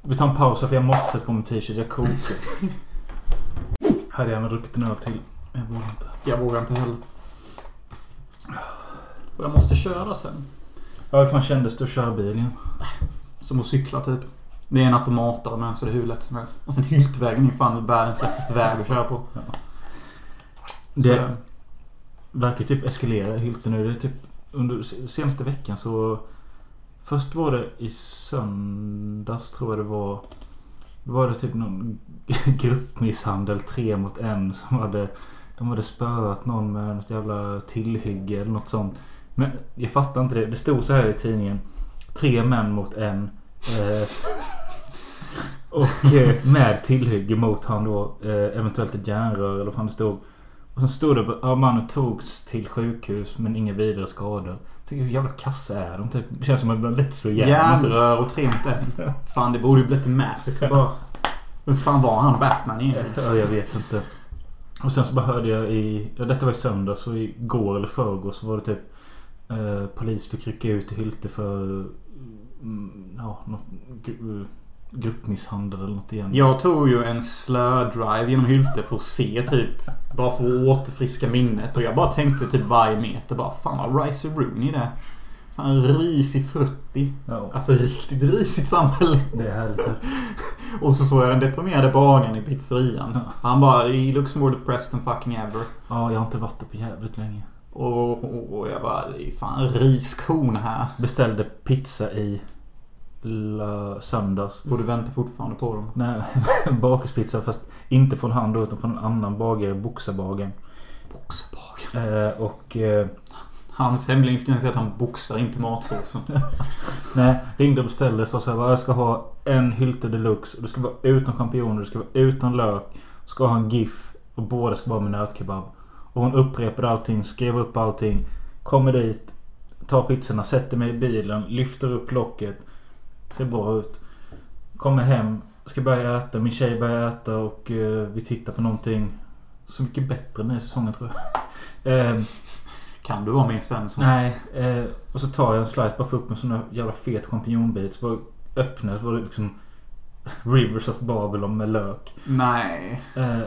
Vi tar en paus för jag måste på min t-shirt. Jag kokar. Hade gärna druckit en öl till. Jag vågar inte. Jag vågar inte heller. Och jag måste köra sen. Ja, hur fan kändes det att köra bil igen? Som att cykla typ. Det är en automatare med så det är hur lätt som helst. Och sen Hyltvägen är fan världens lättaste väg att köra på. Så, Det verkar typ eskalera Hylte nu. Det är typ under senaste veckan så... Först var det i söndags tror jag det var. Då var det typ någon gruppmisshandel, tre mot en, som hade... De hade spöat någon med något jävla tillhygge eller något sånt. Men jag fattar inte det. Det stod så här i tidningen. Tre män mot en. Eh, och eh, med tillhygge mot han då. Eh, eventuellt ett järnrör eller vad fan det stod. Och sen stod det att mannen togs till sjukhus men inga vidare skador. Jag tänker hur jävla kassa är de typ? Det känns som att man lätt slår ihjäl. Järnrör och en. Fan det borde ju blivit en massacre bara. Vem fan var han Batman egentligen? Ja, jag vet inte. Och sen så bara hörde jag i... Ja, detta var i söndags så igår eller förrgår så var det typ... Eh, polis fick rycka ut i Hylte för... Mm, ja, något... gru- Gruppmisshandel eller något igen. Jag tog ju en slö-drive genom Hylte för att se typ. Bara för att återfriska minnet. Och jag bara tänkte typ varje meter bara Fan vad Rice Rooney det. Fan, risig frutti. Ja, Alltså riktigt risigt samhälle. det är härligt. Och så såg jag den deprimerade bagaren i pizzerian. Ja. Han bara He looks more depressed than fucking ever. Ja, jag har inte varit där på jävligt länge. Och, och, och jag bara Det är fan riskorn här. Beställde pizza i lö- söndags. Och du väntar fortfarande på dem. Nej, bakelspizza fast inte från han då utan från en annan bagare, Boxarbagaren. Boxarbagaren. Eh, och... Eh, Hans hemliga ingrediens är att han boxar inte matsåsen. nej, ringde och beställde så sa jag jag ska ha en Hylte Deluxe. Och det ska vara utan champinjoner, det ska vara utan lök. Ska ha en GIF. Och båda ska vara med nötkebab. Och hon upprepade allting, skrev upp allting. Kommer dit. Tar pizzorna, sätter mig i bilen, lyfter upp locket. Ser bra ut. Kommer hem, ska börja äta. Min tjej börjar äta och eh, vi tittar på någonting. Så mycket bättre den här säsongen tror jag. Eh, Kan du vara mer Svensson? Nej, eh, och så tar jag en slice bara för upp en sån där jävla fet champinjonbit. Så bara öppnar så var det liksom Rivers of Babylon med lök. Nej. Eh,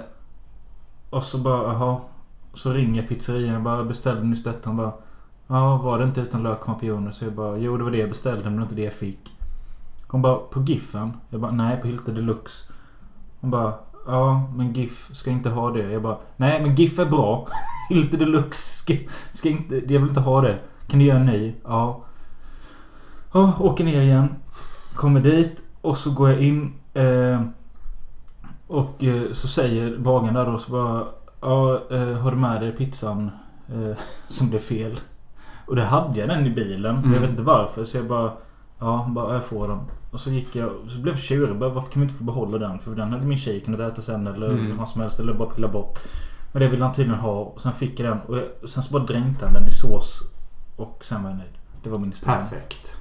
och så bara, jaha. Så ringer pizzerian och bara beställde nyss detta. Han bara, ja var det inte utan lök och champinjoner? Så jag bara, jo det var det jag beställde men det var inte det jag fick. Hon bara, på Giffen? Jag bara, nej på Hylte Deluxe. Hon bara, ja men GIF ska inte ha det. Jag bara, nej men GIF är bra. Hylte Deluxe ska, ska inte, jag vill inte ha det. Kan du göra en ny? Ja. Ja, åker ner igen. Kommer dit och så går jag in. Eh, och eh, så säger bagaren där då så bara Ja, eh, har du med dig pizzan eh, som blev fel? Och det hade jag den i bilen. men Jag Mm. vet inte varför. Så jag bara Ja, bara jag får den. Och så gick jag så blev jag tjurig. Bara, Varför kan vi inte få behålla den? För den hade min tjej kunnat äta sen eller Mm. vad som helst. Eller bara pilla bort. Men det ville han tydligen ha. Och sen fick jag den. Och jag, sen så bara dränkte han den i sås. Och sen var jag nöjd. Det var min historia. Perfekt.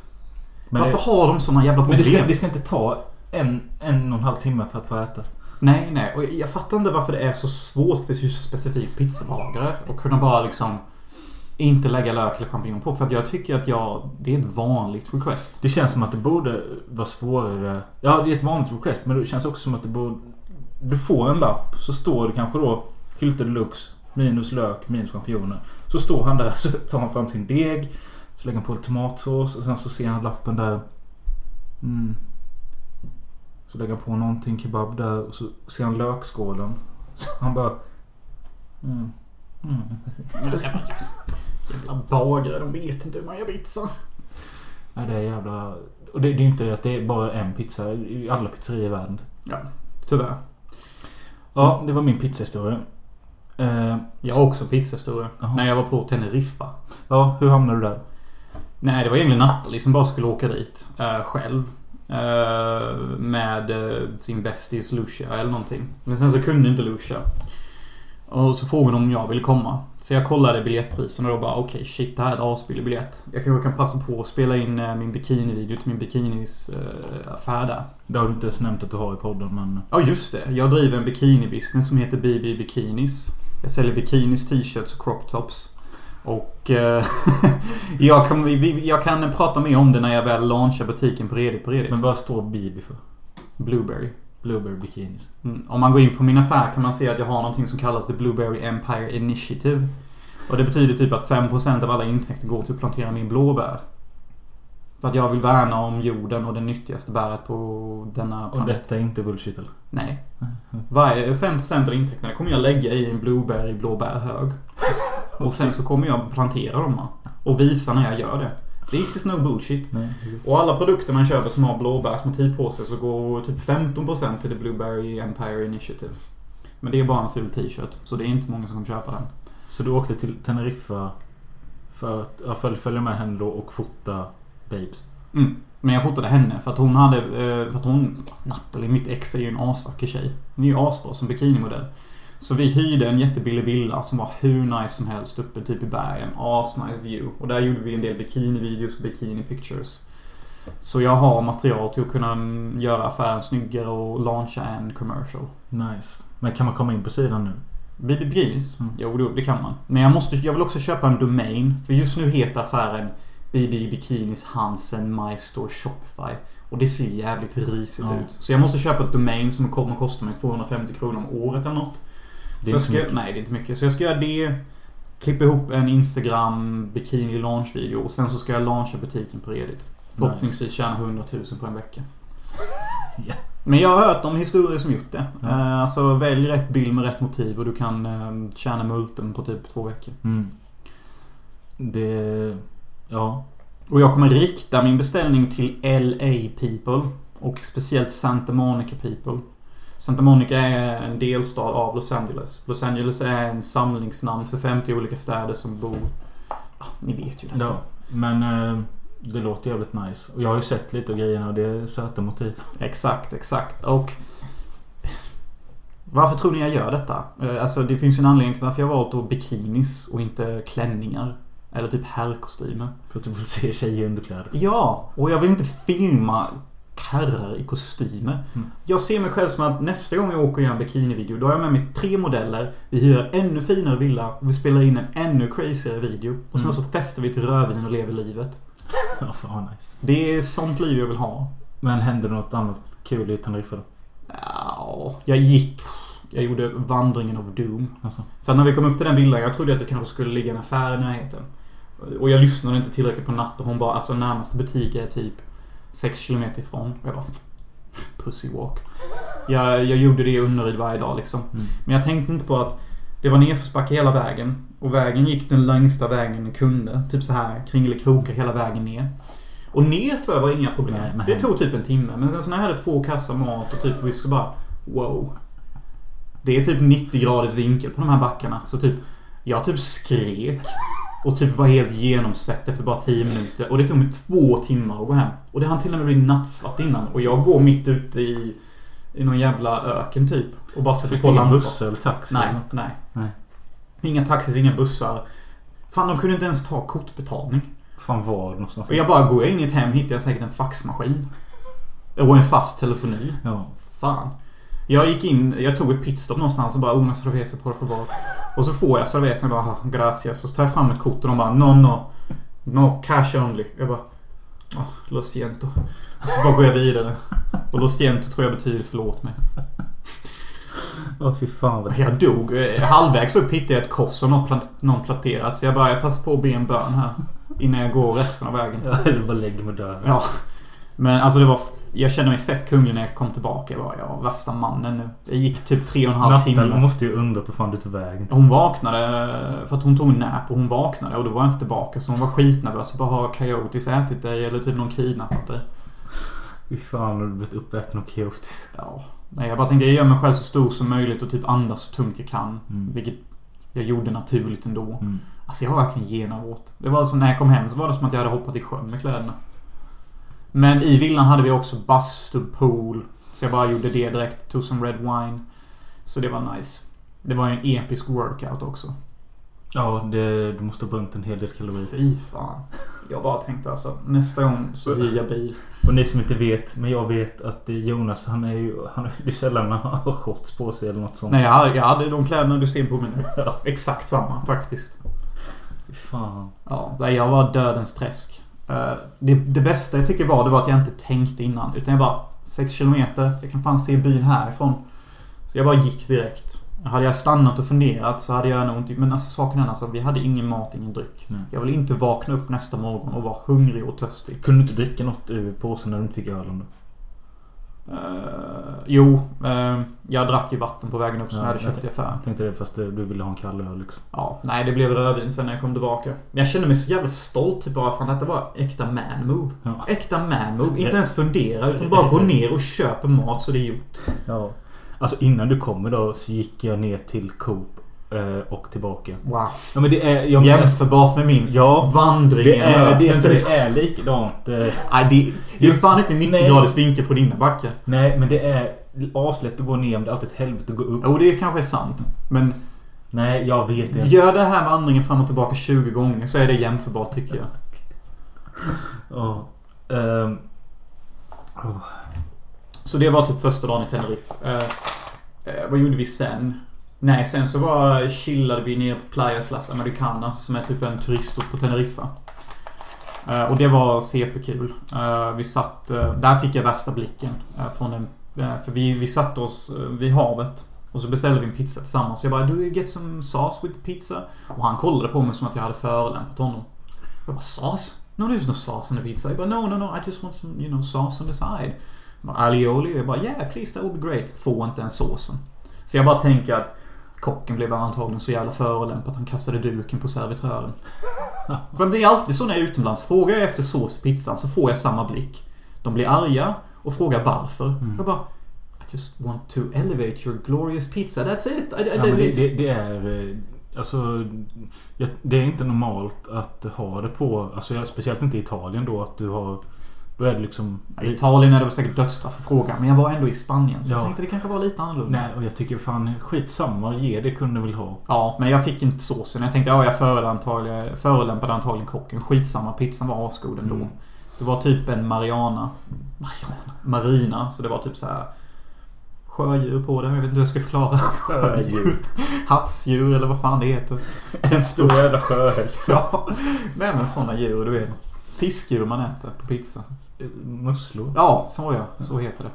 Men, Varför det, har de såna jävla men problem? det, ska, det ska inte ta en, en och en halv timme för att få äta. Nej, nej. Och jag fattar inte varför det är så svårt för just specifikt pizzabagare att kunna bara liksom inte lägga lök eller champinjon på. För att jag tycker att jag, det är ett vanligt request. Det känns som att det borde vara svårare. Ja, det är ett vanligt request. Men det känns också som att det borde... Du får en lapp. Så står det kanske då Hylte Deluxe. Minus lök, minus champinjoner. Så står han där. Så tar han fram sin deg. Så lägger han på tomatsås. Och sen så ser han lappen där. Mm. Så lägger han på någonting kebab där. Och så ser han lökskålen. Så han bara... Mm. Mm. Jävla bagare, de vet inte hur man gör pizza. Ja, det är jävla... Och det, det är inte att det är bara en pizza alla pizzerior i världen. Ja, tyvärr. Ja, det var min pizzahistoria. Eh, Jag har också pizzahistoria. Jaha. När jag var på Teneriffa. ja, hur hamnade du där? Nej, det var egentligen Nathalie som bara skulle åka dit. eh, själv. Eh, med eh, sin bästis Lucia eller någonting. Men sen så kunde inte Lucia. Och så frågade hon om jag ville komma. Så jag kollade biljettprisen och då bara okej shit det här är ett asbillig biljett. Jag kanske kan passa på att spela in eh, min bikini-video till min bikinis eh, affär där. Det har du inte ens nämnt att du har i podden men... Ja just det. Jag driver en bikini-business som heter BB Bikinis. Jag säljer bikinis, t-shirts och crop tops. Och eh, jag, kan, vi- jag kan prata mer om det när jag väl launchar butiken på Redigt på Redigt. Men vad står Bibi för? Blueberry. Blueberry Bikinis. Mm. Om man går in på min affär kan man se att jag har någonting som kallas The Blueberry Empire Initiative. Och det betyder typ att 5% av alla intäkter går till att plantera min blåbär. För att jag vill värna om jorden och det nyttigaste bäret på denna Och planet. detta är inte bullshit eller? Nej. Varje 5% av intäkterna kommer jag lägga i en blueberry blåbärhög. Och sen så kommer jag plantera dem. Och visa när jag gör det. This is no bullshit. Nej. Och alla produkter man köper som har blåbärsmotiv på sig så går typ 15% till The Blueberry Empire Initiative. Men det är bara en ful t-shirt. Så det är inte många som kommer köpa den. Så du åkte till Teneriffa för att ja, följ- följa med henne då och fota Babes? Mm. Men jag fotade henne för att hon hade... eh, För att hon... Nathalie, mitt ex, är ju en asvacker tjej. Hon är ju asbra som bikinimodell. Så vi hyrde en jättebillig villa som var hur nice som helst uppe typ i bergen. Asnice view. Och där gjorde vi en del bikinivideos och bikini pictures. Så jag har material till att kunna göra affären snyggare och launcha en commercial. Nice. Men kan man komma in på sidan nu? BB Bikinis? Mm. Jo, det- kan man. Men jag, måste, jag vill också köpa en domain. För just nu heter affären BB Bikinis Hansen My Store Shopify. Och det ser jävligt risigt Ja. ut. Så jag måste köpa ett domain som kommer att kosta mig 250 kronor om året eller något. Det så jag ska. Nej, det är inte mycket. Så jag ska göra det. klippa ihop en Instagram bikini launch-video och sen så ska jag launcha butiken på Reddit. Förhoppningsvis tjäna 100 000 på en vecka. Ja. Men jag har hört om historier som gjort det. Eh, Alltså välj rätt bild med rätt motiv och du kan eh, tjäna multen på typ två veckor. Mm. Det... Ja. Och jag kommer rikta min beställning till LA people. Och speciellt Santa Monica people. Santa Monica är en delstad av Los Angeles. Los Angeles är en samlingsnamn för 50 olika städer som bor... Ja, ni vet ju detta. ja. Men eh, det låter jävligt nice. Och jag har ju sett lite av grejerna och det är söta motiv. Exakt, exakt. Och... Varför tror ni jag gör detta? Eh, Alltså det finns ju en anledning till varför jag valt då bikinis och inte klänningar. Eller typ herrkostymer. För att du vill se tjejer i underkläder. Ja, och jag vill inte filma herrar i kostymer. Mm. Jag ser mig själv som att nästa gång jag åker och gör en bikinivideo, då har jag med mig tre modeller. Vi hyr en ännu finare villa och vi spelar in en ännu crazyare video. Och sen Mm. så festar vi till rödvin och lever livet. Ja, fan nice. Det är sånt liv jag vill ha. Men hände något annat kul i Teneriffa då? Ja, jag gick... Jag gjorde vandringen av Doom. Alltså. För när vi kom upp till den villan, jag trodde att det kanske skulle ligga en affär i närheten. Och jag lyssnade inte tillräckligt på natt och hon bara, alltså närmaste butik är typ 6 km ifrån. Och jag bara... Pussy walk. Jag, jag gjorde det i Unneryd varje dag liksom. Mm. Men jag tänkte inte på att det var nedförsbacke hela vägen. Och vägen gick den längsta vägen den kunde. Typ så här kringelikrokar hela vägen ner. Och nerför var inga problem. Nej. Det tog typ en timme. Men sen så när jag hade två kassar mat och typ vi skulle bara... Wow. Det är typ 90 graders vinkel på de här backarna. Så typ... Jag typ skrek. Och typ var helt genomsvett efter bara 10 minuter. Och det tog mig två timmar att gå hem. Och det hann till och med bli nattsvart innan. Och jag går mitt ute i... I någon jävla öken typ. Och bara sätter på lampor. buss eller taxi? Nej, nej. Nej. Inga taxis, inga bussar. Fan, de kunde inte ens ta kortbetalning. Fan var någonstans? Och jag bara, går jag in i ett hem hittar jag säkert en faxmaskin. Och en fast telefoni. Ja. Fan. Jag gick in, jag tog ett pitstop någonstans och bara una cerveza por favor. Och så får jag cervezan och bara "Ah, gracias. Och så tar jag fram ett kort och de bara no no. No cash only. Jag bara oh, lo siento. Och så bara går jag vidare. Och lo siento tror jag betyder förlåt mig. Åh fy fan vad Jag dog. Halvvägs upp hittade jag ett kors och någon, plant, någon planterat. Så jag bara, jag passar på att be en bön här. Innan jag går resten av vägen. Jag vill bara lägga mig där. Ja. Men alltså det var... Jag kände mig fett kunglig när jag kom tillbaka. Jag var, jag värsta mannen nu. Det gick typ tre och en halv Natten timme. måste ju undra på fan du tog vägen. Hon vaknade för att hon tog en nap och hon vaknade och då var jag inte tillbaka. Så hon var skitnervös. Bara har Coyotes ätit dig eller typ någon kidnappat dig? Fy fan har du blivit uppäten av Coyotes. Ja. Nej, jag bara tänkte jag gör mig själv så stor som möjligt och typ andas så tungt jag kan. Mm. Vilket jag gjorde naturligt ändå. Mm. Alltså jag var verkligen genomvåt. Det var som när jag kom hem så var det som att jag hade hoppat i sjön med kläderna. Men i villan hade vi också bastu, pool. Så jag bara gjorde det direkt. Tog som red wine. Så det var nice. Det var ju en episk workout också. Ja, det, du måste ha bränt en hel del kalorier. Fy fan. Jag bara tänkte alltså nästa gång så hyr jag bil. Och ni som inte vet, men jag vet att Jonas han är ju... Han är ju sällan han har shorts på sig eller något sånt. Nej, jag hade, jag hade de kläderna du ser på mig nu. Exakt samma faktiskt. Fy fan. Ja, jag var dödens träsk. Eh, Det, det bästa jag tycker var, det var att jag inte tänkte innan. Utan jag bara, 6 kilometer, jag kan fan se byn härifrån. Så jag bara gick direkt. Hade jag stannat och funderat så hade jag nog inte... Men alltså saken är alltså, vi hade ingen mat, ingen dryck. Nej. Jag vill inte vakna upp nästa morgon och vara hungrig och törstig. Kunde du inte dricka något ur påsen när du inte fick ölen då? Uh, jo, eh, jag drack ju vatten på vägen upp som Ja, hade jag i affären. Jag tänkte det fast du du ville ha en kall öl liksom. Ja, nej det blev rödvin sen när jag kom tillbaka. Men jag kände mig så jävla stolt typ bara fan detta var äkta man move. Ja. Äkta man move. Inte ens fundera utan bara gå ner och köpa mat så det är gjort. ja. Alltså innan du kom idag så gick jag ner till Coop och tillbaka. Wow. Ja men det är... Jag Jämförbart med min Ja. vandring Det är, det, typ. det är likadant. eh, Nej, det, det är fan inte 90 Nej. graders vinkel på dina backar. Nej men det är aslätt att gå ner men det är alltid ett helvete att gå upp. Jo, det kanske är sant. Men Nej jag vet inte. gör den här vandringen fram och tillbaka 20 gånger så är det jämförbart tycker jag. Ja. Ehm. Åh. Så det var typ första dagen i Tenerife. Eh, eh, vad gjorde vi sen? Nej, sen så var chillade vi ner på Playas Las Americanas som är typ en turistort på Teneriffa. Eh, och det var CP-kul. Eh, vi satt... Eh, där fick jag värsta blicken. Från en, för vi, vi satte oss vid havet. Och så beställde vi en pizza tillsammans. Jag bara Do you get some sauce with pizza? Och han kollade på mig som att jag hade förolämpat honom. Jag bara Sauce? No there's no sauce on the pizza. Jag bara No no no I just want some you know sauce on the side. Jag bara, Alioli? Jag bara Yeah please that would be great. Får inte ens såsen. Så jag bara tänker att Kocken blev antagligen så jävla förolämpad att han kastade duken på servitören. För det är alltid så när jag är utomlands. Frågar jag efter sås i pizzan så får jag samma blick. De blir arga och frågar varför. Mm. Jag bara I just want to elevate your glorious pizza. That's it. I, I, Ja, det, det, det är... eh, Alltså... Det är inte normalt att ha det på... Alltså speciellt inte i Italien då att du har... Då är det liksom... I Italien är det säkert dödsstraff att fråga. Men jag var ändå i Spanien. Så Ja. jag tänkte det kanske var lite annorlunda. Nej, och jag tycker fan skitsamma. Ge det kunde väl ha. Ja, men jag fick inte såsen. Jag tänkte ja, jag förolämpade antagligen kocken. Skitsamma, pizzan var asgod ändå. Mm. Det var typ en Mariana. Mariana? Marina. Så det var typ så här Sjödjur på den. Jag vet inte hur jag ska förklara. Sjödjur. Havsdjur eller vad fan det heter. En stor jävla sjöhäst. Ja. Nej men sådana djur, du vet. Fiskdjur man äter på pizza. Musslor. Ja, så ja. Så heter det.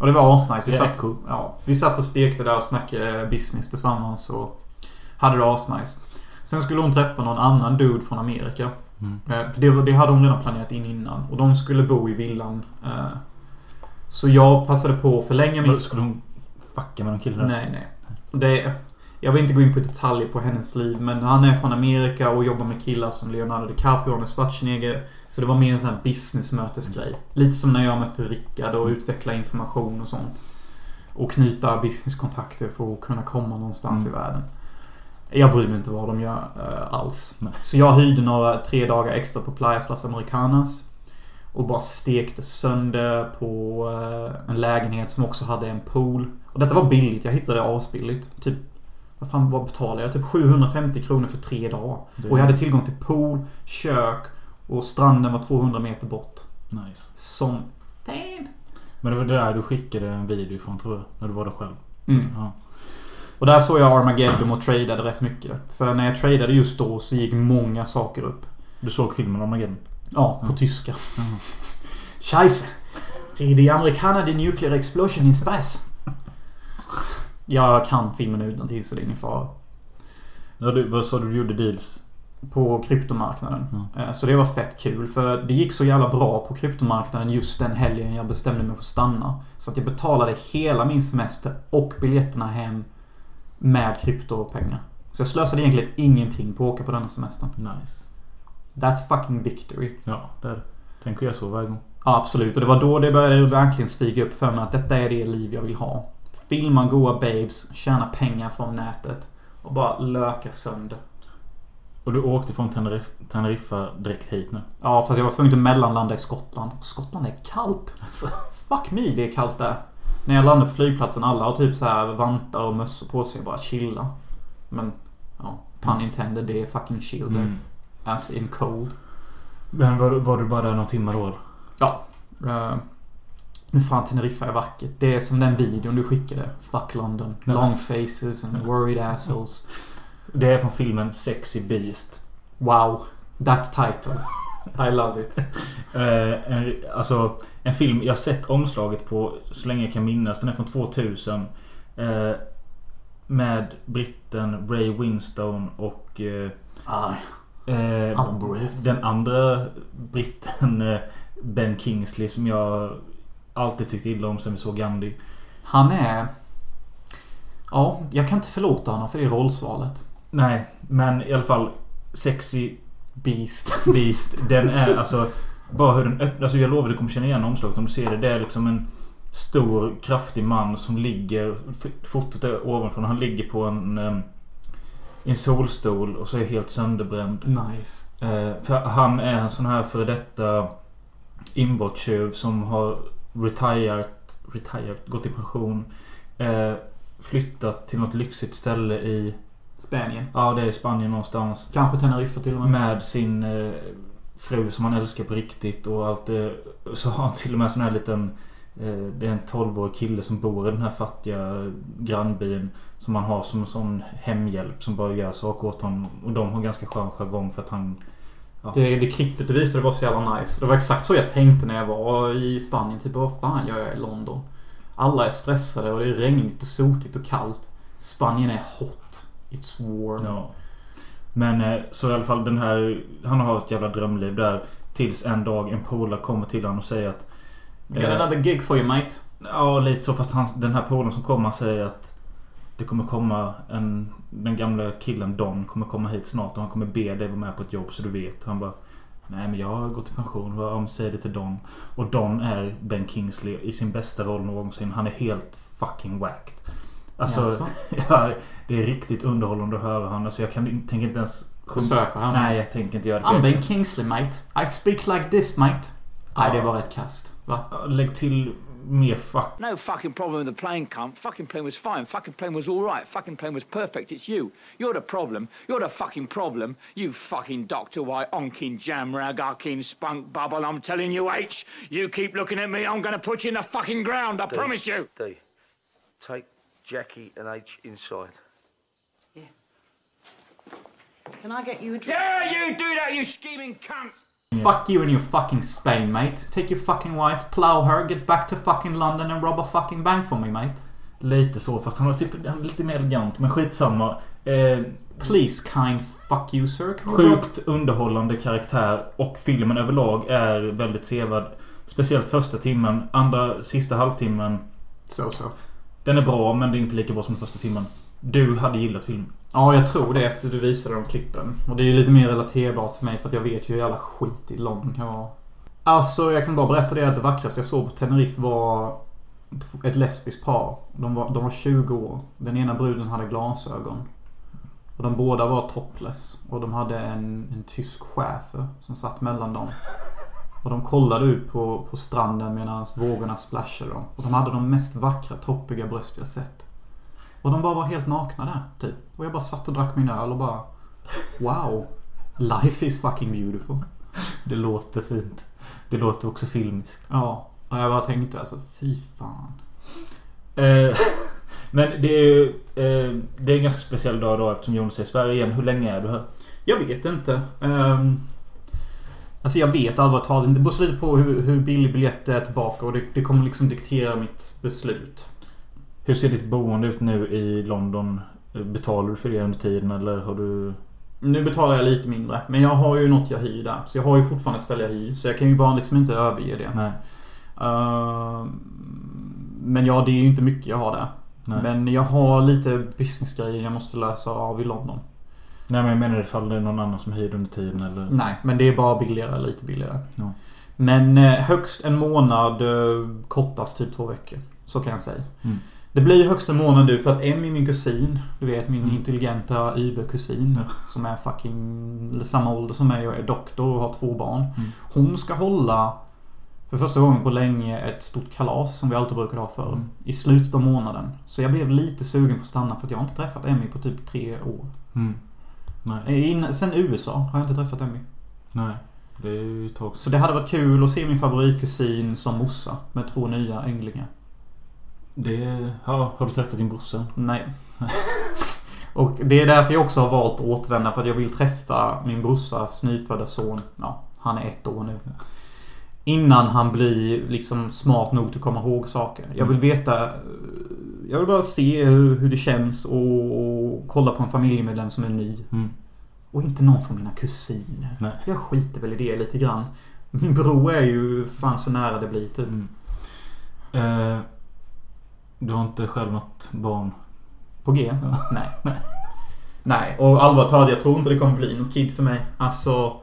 Och det var asnice. Vi satt, ja, vi satt och stekte där och snackade business tillsammans och hade det asnice. Sen skulle hon träffa någon annan dude från Amerika. Mm. Eh, För det, det hade hon redan planerat in innan. Och de skulle bo i villan. eh. Så jag passade på att förlänga min... Skulle hon fucka med någon kille där? Nej, nej. Det, jag vill inte gå in på detaljer på hennes liv, men han är från Amerika och jobbar med killar som Leonardo DiCaprio och Schwarzenegger. Så det var mer en sån här businessmötesgrej. Lite som när jag mötte Rickard och utveckla information och sånt. Och knyta businesskontakter för att kunna komma någonstans Mm. i världen. Jag bryr mig inte vad de gör eh, alls. Nej. Så jag hyrde några, tre dagar extra på Playas Las Americanas. Och bara stekte sönder på eh, en lägenhet som också hade en pool. Och detta var billigt. Jag hittade det asbilligt. Typ... Vad fan vad betalade jag? Typ 750 kronor för tre dagar. Det- Och jag hade tillgång till pool, kök och stranden var 200 meter bort. Nice. Som... Damn. Men det var där du skickade en video ifrån tror jag. När du var där själv. Mm. Ja. Och där såg jag Armageddon och tradade rätt mycket. För när jag tradade just då så gick många saker upp. Du såg filmen Armageddon? Ja, på Mm. tyska. Scheisse. Die, die Amerikaner, die nuclear explosion in space. Jag kan filmen utantill så det är ingen fara. Ja, du, vad sa du du gjorde deals? På kryptomarknaden. Mm. Så det var fett kul för det gick så jävla bra på kryptomarknaden just den helgen jag bestämde mig för att stanna. Så att jag betalade hela min semester och biljetterna hem med kryptopengar. Så jag slösade egentligen ingenting på att åka på denna semestern. Nice. That's fucking victory. Ja, det är det. Tänker jag så varje gång. Ja, absolut. Och det var då det började verkligen stiga upp för mig att detta är det liv jag vill ha. Filma goa babes, tjäna pengar från nätet och bara löka sönder. Och du åkte från Teneriff, Teneriffa direkt hit nu? Ja, fast jag var tvungen att mellanlanda i Skottland. Skottland är kallt. Alltså, fuck me, det är kallt där. När jag landade på flygplatsen, alla har typ så här vantar och mössor på sig och bara chilla. Men, ja, pun intended, det är fucking chill där. Mm. As in cold. Men var, var du bara där några timmar då? Ja. Uh, men fan, Teneriffa är vackert. Det är som den videon du skickade. Fuck London. Long faces and worried assholes. Det är från filmen Sexy Beast. Wow. That title. I love it. Eh, en, alltså, en film jag sett omslaget på så länge jag kan minnas. Den är från 2000. Eh, med britten Ray Winstone och... I'm breath. den andra britten Ben Kingsley som jag alltid tyckt illa om sen vi såg Gandhi. Han är... Ja, jag kan inte förlåta honom för det rollsvalet. Nej, men i alla fall Sexy Beast. Beast. Den är alltså... Bara hur den öppnar. Alltså jag lovar du kommer känna igen omslaget om du ser det. Det är liksom en stor kraftig man som ligger... Fotot är ovanifrån. Han ligger på en... i en solstol och så är helt sönderbränd. Nice. Eh, för han är en sån här före detta inbrottstjuv som har retired, retired, gått i pension. Eh, flyttat till något lyxigt ställe i... Spanien. Ja, det är Spanien någonstans. Kanske Teneriffa till och med. Med sin eh, fru som han älskar på riktigt och allt det. Så har han till och med sån här liten... Eh, det är en 12-årig kille som bor i den här fattiga grannbyn. Som han har som en sån hemhjälp som bara gör saker åt honom. Och de har ganska skön jargong för att han... Det, det klippet du visade var så jävla nice. Det var exakt så jag tänkte när jag var i Spanien. Typ, vad fan gör jag i London? Alla är stressade och det är regnigt och sotigt och kallt. Spanien är hot. It's warm. Ja. Men eh, så i alla fall den här... Han har ett jävla drömliv där. Tills en dag en polare kommer till honom och säger att... I got another gig for you mate. Ja, lite så. Fast han, den här polaren som kommer säger att det kommer komma en... Den gamla killen Don kommer komma hit snart och han kommer be dig vara med på ett jobb så du vet. Han bara... Nej men jag har gått i pension. Vad säger det till Don? Och Don är Ben Kingsley i sin bästa roll någonsin. Han är helt fucking whacked. Alltså, ja, det är riktigt underhållande att höra han. Alltså jag kan, tänker inte ens... Försöker han? Nej, jag tänker inte göra det. I'm Ben Kingsley mate. I speak like this mate. Nej, det Ja. var rätt kast. Va? Lägg till mer fuck. No fucking problem with the plane, cunt. Fucking plane was fine. Fucking plane was all right. Fucking plane was perfect. It's you. You're the problem. You're the fucking problem. You fucking Doctor White, onkin jamrag, arkin spunk bubble. I'm telling you, H. You keep looking at me, I'm gonna put you in the fucking ground. I promise you. D, take Jackie and H inside. Yeah. Can I get you a drink? Yeah, you do that, you scheming cunt. Fuck you and your fucking Spain mate. Take your fucking wife, plow her, get back to fucking London and rob a fucking bank for me mate. Lite så, fast han har typ han lite mer elegant. Men skitsamma. Eh, Please kind fuck you sir. Sjukt underhållande karaktär och filmen överlag är väldigt sevärd. Speciellt första timmen. Andra, sista halvtimmen. Så så. Den är bra, men det är inte lika bra som första timmen. Du hade gillat filmen. Ja, jag tror det efter du visade de klippen. Och det är ju lite mer relaterbart för mig för att jag vet ju hur jävla skitig London kan vara. Alltså, jag kan bara berätta det att det vackraste jag såg på Tenerife var ett lesbiskt par. De var, de var 20 år. Den ena bruden hade glasögon. Och de båda var topless. Och de hade en, en tysk schäfer som satt mellan dem. Och de kollade ut på, på stranden medan vågorna splashade dem. Och de hade de mest vackra, toppiga bröst jag sett. Och de bara var helt nakna där, typ. Och jag bara satt och drack min öl och bara... Wow. Life is fucking beautiful. Det låter fint. Det låter också filmiskt. Ja. Och jag bara tänkte alltså, fy fan. Eh, men det är ju... Eh, det är en ganska speciell dag då eftersom Jonas är i Sverige igen. Hur länge är du här? Jag vet inte. Um, alltså jag vet allvarligt talat inte. Det beror lite på hur, hur billig biljett det är tillbaka och det, det kommer liksom diktera mitt beslut. Hur ser ditt boende ut nu i London? Betalar du för det under tiden eller har du... Nu betalar jag lite mindre. Men jag har ju något jag hyr där. Så jag har ju fortfarande ett ställe jag hyr. Så jag kan ju bara liksom inte överge det. Nej. Ehm, men ja, det är ju inte mycket jag har där. Nej. Men jag har lite businessgrejer jag måste lösa av i London. Nej men jag menar ifall det är någon annan som hyr under tiden eller... Nej, men det är bara billigare. Lite billigare. Ja. Men eh, högst en månad. Eh, kortast typ två veckor. Så kan jag säga. Mm. Det blir högst en månad nu för att Emmy, min kusin. Du vet min Mm. intelligenta Uber-kusin. Som är fucking samma ålder som mig och är doktor och har två barn. Mm. Hon ska hålla för första gången på länge ett stort kalas som vi alltid brukar ha för. Mm. I slutet av månaden. Så jag blev lite sugen på att stanna för att jag har inte träffat Emmy på typ tre år. Mm. Nice. Eh, In, sen USA har jag inte träffat Emmy. Nej. Det är ju tag Så det hade varit kul att se min favoritkusin som morsa med två nya ynglingar. Det... Ja, har du träffat din brorsa? Nej. Och det är därför jag också har valt att återvända för att jag vill träffa min brorsas nyfödda son. Ja, han är ett år nu. Innan han blir liksom smart nog till att komma ihåg saker. Jag vill veta... Jag vill bara se hur, hur det känns och, och kolla på en familjemedlem som är ny. Mm. Och inte någon från mina kusiner. Nej. Jag skiter väl i det lite grann. Min bror är ju fan så nära det blir typ. Mm. Eh, du har inte själv något barn? På G? Ja. Nej. Nej. Nej, och allvarligt talat, jag tror inte det kommer bli något kid för mig. Alltså...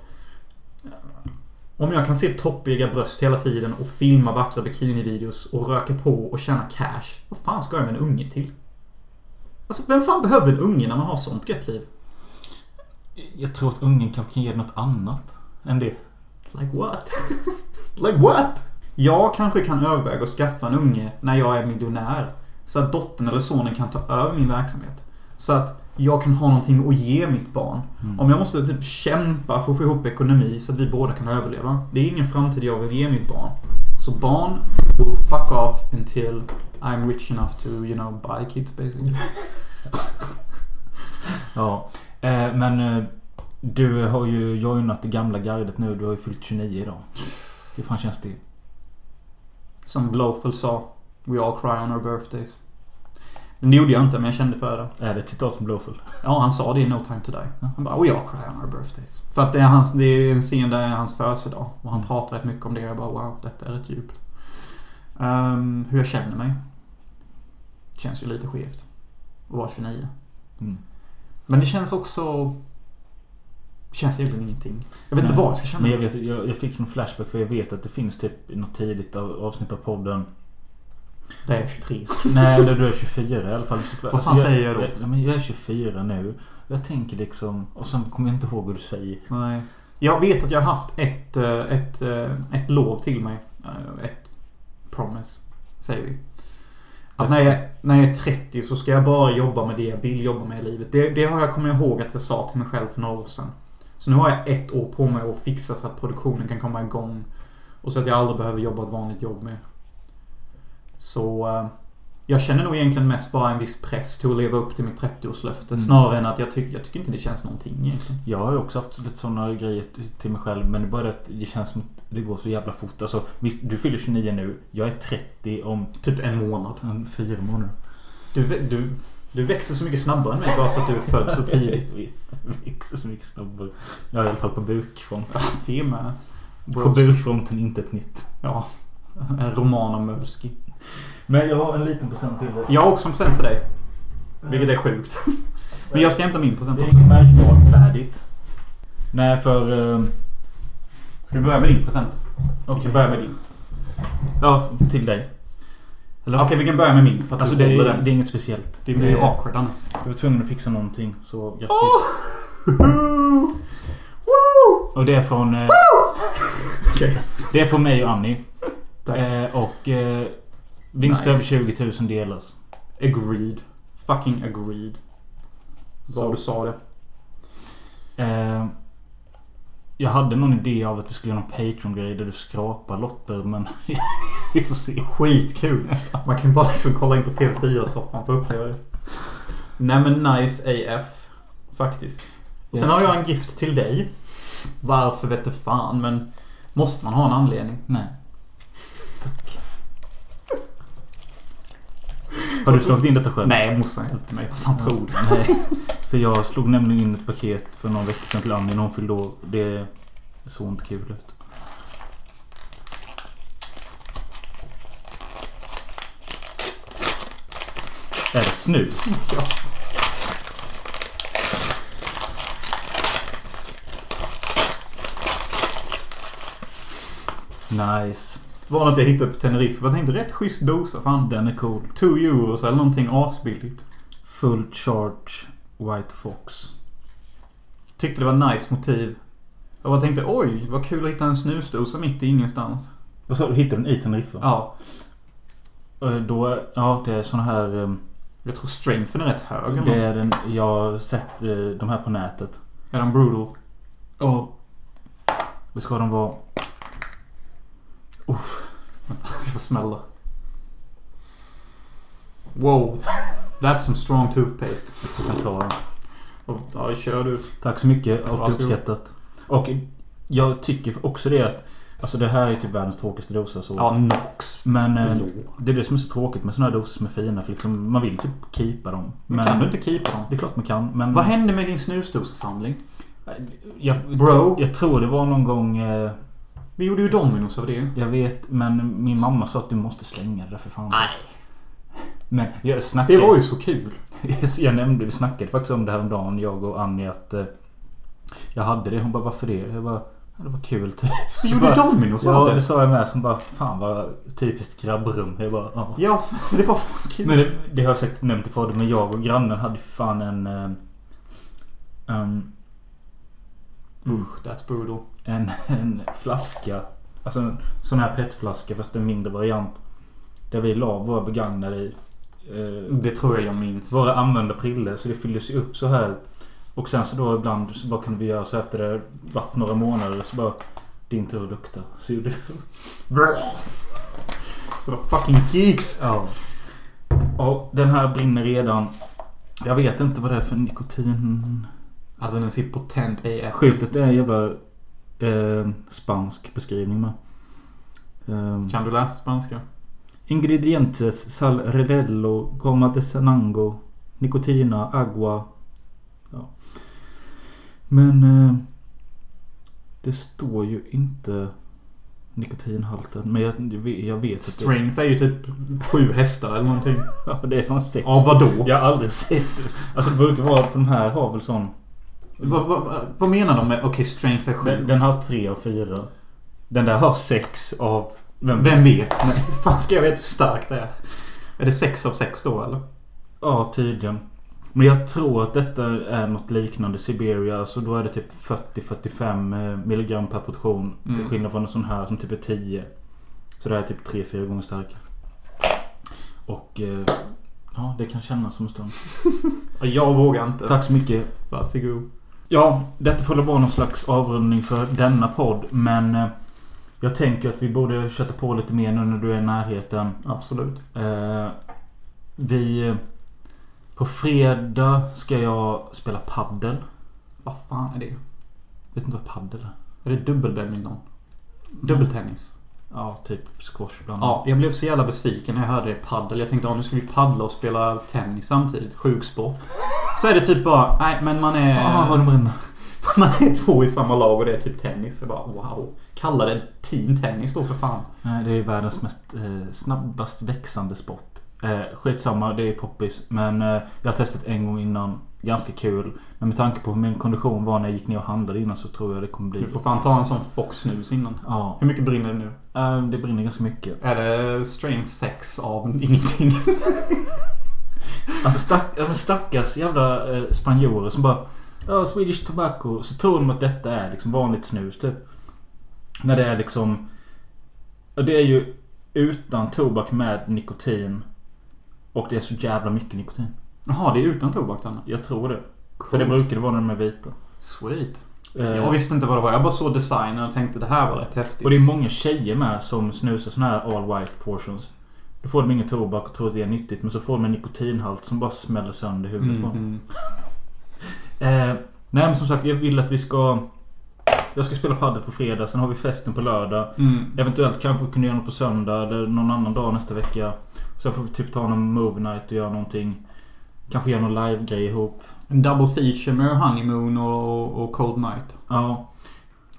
Om jag kan se toppiga bröst hela tiden och filma vackra bikinivideos och röka på och tjäna cash. Vad fan ska jag med en unge till? Alltså, vem fan behöver en unge när man har sånt gött liv? Jag tror att ungen kanske kan ge något annat än det. Like what? like what? Jag kanske kan överväga att skaffa en unge när jag är miljonär. Så att dottern eller sonen kan ta över min verksamhet. Så att jag kan ha någonting att ge mitt barn. Mm. Om jag måste typ kämpa för att få ihop ekonomi så att vi båda kan överleva. Det är ingen framtid jag vill ge mitt barn. Så barn will fuck off until I'm rich enough to, you know, buy kids basically. Ja. Eh, men eh, du har ju joinat det gamla gardet nu. Du har ju fyllt 29 idag. Hur fan känns det? Som Blowful sa. We all cry on our birthdays. Men det gjorde jag inte, men jag kände för det. Är det ett citat från Blowfull? Ja, han sa det i No time to die. Han bara We all cry on our birthdays. För att det är, hans, det är en scen där det är hans födelsedag. Och han pratar rätt mycket om det. Jag bara wow, detta är rätt djupt. Ehm, hur jag känner mig. Känns ju lite skevt. Att vara 29. Mm. Men det känns också... Känns egentligen ingenting. Jag vet inte Nej. vad jag ska känna. Men jag, vet, jag, jag fick en flashback för jag vet att det finns typ i något tidigt av, avsnitt av podden. Det är 23. Nej, du är 24 i alla fall. Vad fan säger jag då? Jag, men jag är 24 nu. Jag tänker liksom... Och sen kommer jag inte ihåg vad du säger. Nej. Jag vet att jag har haft ett, eh, ett, eh, ett lov till mig. Eh, Ett promise, säger vi. Att när jag, när jag är 30 så ska jag bara jobba med det jag vill jobba med i livet. Det, det har jag kommit ihåg att jag sa till mig själv för några år sedan. Så nu har jag ett år på mig att fixa så att produktionen kan komma igång. Och så att jag aldrig behöver jobba ett vanligt jobb mer. Så... eh, Jag känner nog egentligen mest bara en viss press till att leva upp till mitt 30-årslöfte. Mm. Snarare än att jag, tycker jag tycker inte det känns någonting egentligen. Jag har ju också haft lite sådana grejer till- mig själv. Men det är bara att det känns som att det går så jävla fort. Alltså, visst, du fyller 29 nu. Jag är 30 om Typ en månad. en, fyra månader. Du, du, du växer så mycket snabbare än mig bara för att du är född så tidigt. Jag växer så mycket snabbare. Ja, i alla fall på bukfront. Det med. På bukfronten inte ett nytt. Ja. En roman om Mölski. Men jag har en liten present till dig. Jag har också en present till dig. Vilket är sjukt. Men jag ska hämta min present Det är också. inget märkbart färdigt. Nej, för... eh, Ska vi börja med din present? Okej. Vi börjar med din. Ja, till dig. Okej, vi kan börja med min. För att Alltså det är, det är inget speciellt. Det blir ju awkward annars. Jag var tvungen att fixa någonting, så grattis. Woo! Och det är från... Eh, det är från mig och Annie. Eh, och... Eh, vinst Nice. över 20 000 delas. Agreed. Fucking agreed. Så du sa det. Eh, jag hade någon idé av att vi skulle göra någon Patreon-grej där du skrapar lotter, men vi får se. Skitkul. Man kan bara liksom kolla in på TV4-soffan för att uppleva det. Nej men nice AF. Faktiskt. Och sen Yes. har jag en gift till dig. Varför vet du fan men Måste man ha en anledning? Nej. Tack. Har du slagit in detta själv? Nej morsan hjälpte mig. Vad fan tror du? Nej. För jag slog nämligen in ett paket för någon vecka sedan till Annie när hon fyllde år. Det såg inte kul ut. Är det snus? Ja. Nice. Det var något jag hittade på Tenerife. Jag tänkte rätt schysst dosa. Fan. Den är cool. 2 euros eller någonting asbilligt. Full charge White Fox. Tyckte det var nice motiv. Jag bara tänkte oj vad kul att hitta en snusdosa mitt i ingenstans. Vad sa du? Hittade den i Teneriffa? Ja. Eh, Då, ja, det är såna här... eh, Jag tror strengthen är rätt hög. eller Det är den, jag har sett eh, de här på nätet. Är de brutal? Ja. Det ska de vara. Det får smälla. Wow. That's some strong toothpaste. Jag kan ta den. Och, Ja, kör du. Tack så mycket. Allt Varsågod. uppskattat. Och jag tycker också det att... Alltså det här är typ världens tråkigaste dosa så. Ja, Nox. Men eh, Blå. det är det som är så tråkigt med såna här doser som är fina. För liksom, man vill typ keepa dem. Men kan du inte keepa dem? Det är klart man kan. Men... Vad hände med din snusdosesamling? Jag, Bro. Jag tror det var någon gång... Eh, Vi gjorde ju Dominos av det. jag vet, men min mamma sa att du måste slänga det där för fan. Nej. Men jag snackade... Det var ju så kul. Jag nämnde, vi snackade faktiskt om det här om dagen jag och Annie att eh, Jag hade det. Hon bara varför det? Jag bara "Ja, Det var kul typ. Så gjorde Dominos Ja av det det. sa jag med. Hon bara fan vad typiskt grabbrum. Jag bara ja. Ja, det var fan kul. Men det, det har jag säkert nämnt i podden men jag och grannen hade fan en um, Usch, that's brutal. en, en flaska. Alltså en sån här petflaska fast en mindre variant. Där vi la våra begagnade i. Eh, Det tror jag jag minns. Våra använda prillor så det fylldes ju upp så här. Och sen så då ibland så bara kunde vi göra så efter det varit några månader så bara Din tur att lukta. Så gjorde Så var fucking geeks. Ja. Och den här brinner redan. Jag vet inte vad det är för nikotin. Alltså den ser potent AF. Sjukt att det är en jävla eh, spansk beskrivning med. Eh, Kan du läsa spanska? Ingredientes sal relello, gomma de sanango, nicotina, agua. Ja. Men... Eh, det står ju inte nikotinhalten. Men jag, jag vet- vet att det... Strength är ju typ sju hästar eller någonting. Ja, det är fan sex. Ja, vadå? Jag har aldrig sett det. Alltså det brukar vara att de här har väl sån... Vad, vad, vad menar de med okej, strength är sju? Den, den har tre och fyra. Den där har sex av... Vem, Vem vet? Hur fan ska jag veta hur starkt det är? Är det sex av sex då eller? Ja, tydligen. Men jag tror att detta är något liknande Siberia. Så då är det typ 40-45 eh, milligram per portion. Till Mm. skillnad från en sån här som typ är 10. Så det här är typ 3-4 gånger starkare. Och... Eh, ja, det kan kännas som en stund. Ja, Jag vågar inte. Tack så mycket. Varsågod. Ja, detta får väl vara någon slags avrundning för denna podd. Men eh, jag tänker att vi borde köta på lite mer nu när du är i närheten. Absolut. Eh, vi... På fredag ska jag spela paddel. Vad fan är det? Vet inte vad paddel är? Är det dubbelbadminton? Dubbeltennis? Ja, typ squash bland Ja, jag blev så jävla besviken när jag hörde det paddel. Jag tänkte, ja nu ska vi paddla och spela tennis samtidigt. Sjuk sport. Så är det typ bara, nej men man är... Ja, vad de brinner. Man är två i samma lag och det är typ tennis. Jag bara wow. Kalla det team tennis då för fan. Nej, det är världens mest eh, snabbast växande sport. Eh, skitsamma, det är poppis. Men eh, jag har testat en gång innan. Ganska kul. Men med tanke på hur min kondition var när jag gick ner och handlade innan så tror jag det kommer bli... Du får fan ta en sån Fox snus innan. Ja. Hur mycket brinner det nu? Eh, det brinner ganska mycket. Är det strength sex av ingenting? Alltså stack, ja, stackars jävla eh, spanjorer som bara... Ja, Swedish tobacco. Så tror de att detta är liksom vanligt snus typ. När det är liksom... Det är ju utan tobak med nikotin. Och det är så jävla mycket nikotin. Jaha, det är utan tobak den? Jag tror det. För det brukar det vara när de är vita. Sweet. Eh, Jag visste inte vad det var. Jag bara såg designen och tänkte det här var rätt häftigt. Och det är många tjejer med som snusar såna här all white portions. Då får de ingen tobak och tror att det är nyttigt. Men så får de en nikotinhalt som bara smäller sönder huvudet på dem. Mm. Eh, nej men som sagt jag vill att vi ska... Jag ska spela padel på fredag, sen har vi festen på lördag. Mm. Eventuellt kanske vi kunde göra något på söndag eller någon annan dag nästa vecka. Sen får vi typ ta någon move night och göra någonting. Kanske göra någon live-grej ihop. En double feature med Honeymoon och, och Cold Night. Ja.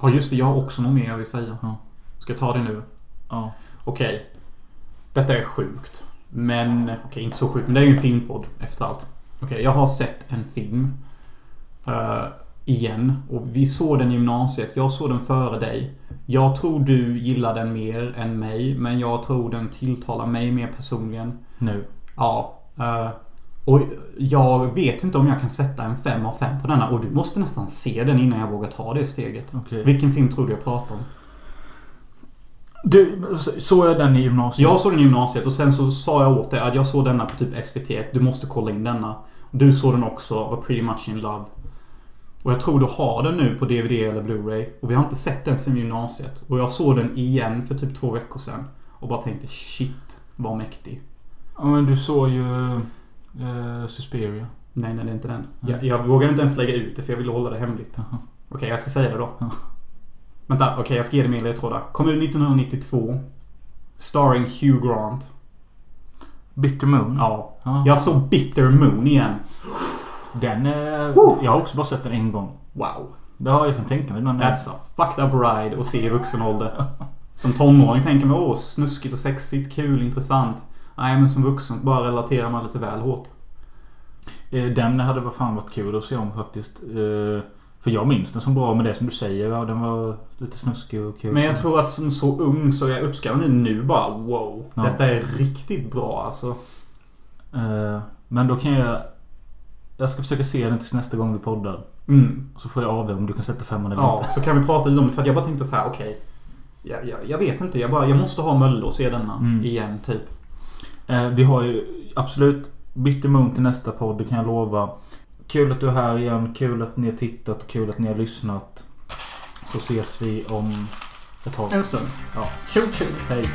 Ja just det, jag har också något mer jag vill säga. Ja. Ska jag ta det nu? Ja. Okej. Detta är sjukt. Men, okej inte så sjukt. Men det är ju en filmpodd efter allt. Okej, jag har sett en film. eh, igen. Och vi såg den i gymnasiet. Jag såg den före dig. Jag tror du gillar den mer än mig. Men jag tror den tilltalar mig mer personligen. Nu. Ja. eh, och jag vet inte om jag kan sätta en 5 av 5 på denna. Och du måste nästan se den innan jag vågar ta det steget. Okej. Vilken film tror du jag pratar om? Du, så- såg jag den i gymnasiet? Jag såg den i gymnasiet och sen så sa jag åt dig att jag såg denna på typ SVT1. Du måste kolla in denna. Du såg den också, var pretty much in love. Och jag tror du har den nu på DVD eller Blu-ray. Och vi har inte sett den sen gymnasiet. Och jag såg den igen för typ två veckor sedan. Och bara tänkte shit, vad mäktig. Ja men du såg ju... Eh, Suspiria. Nej, nej det är inte den. Jag, jag vågade inte ens lägga ut det för jag ville hålla det hemligt. Jaha. Okej, jag ska säga det då. Ja. Vänta, okej jag ska ge dig mer ledtrådar. Kom ut 1992. Starring Hugh Grant. Bitter Moon? Ja. Ja. Jag såg Bitter Moon igen. Den är... Jag har också bara sett den en gång. Wow. Det har jag kan tänka mig. Den är... That's a fucked up ride att se i vuxen ålder. Som tonåring tänker man åh, snuskigt och sexigt, kul, intressant. Nej, men som vuxen bara relaterar man lite väl hårt. Eh, Den hade vad fan varit kul att se om faktiskt. Eh, För jag minns den som bra med det som du säger. Ja, den var lite snuskig och kul. Men jag tror att som så ung så jag uppskattar den nu bara wow. Ja. Detta är riktigt bra alltså. Eh, Men då kan jag... Jag ska försöka se den tills nästa gång vi poddar. Mm. Så får jag avgöra om du kan sätta femman eller Ja, inte. så kan vi prata om det. För att jag bara tänkte så här, okej. jag, jag, jag vet inte. Jag, bara, jag måste ha Mölle och se denna Mm. igen, typ. Eh, Vi har ju absolut Bitter Moon till nästa podd, det kan jag lova. Kul att du är här igen. Kul att ni har tittat. Kul att ni har lyssnat. Så ses vi om ett tag. En stund. Ja. Tjo tjo. Hej.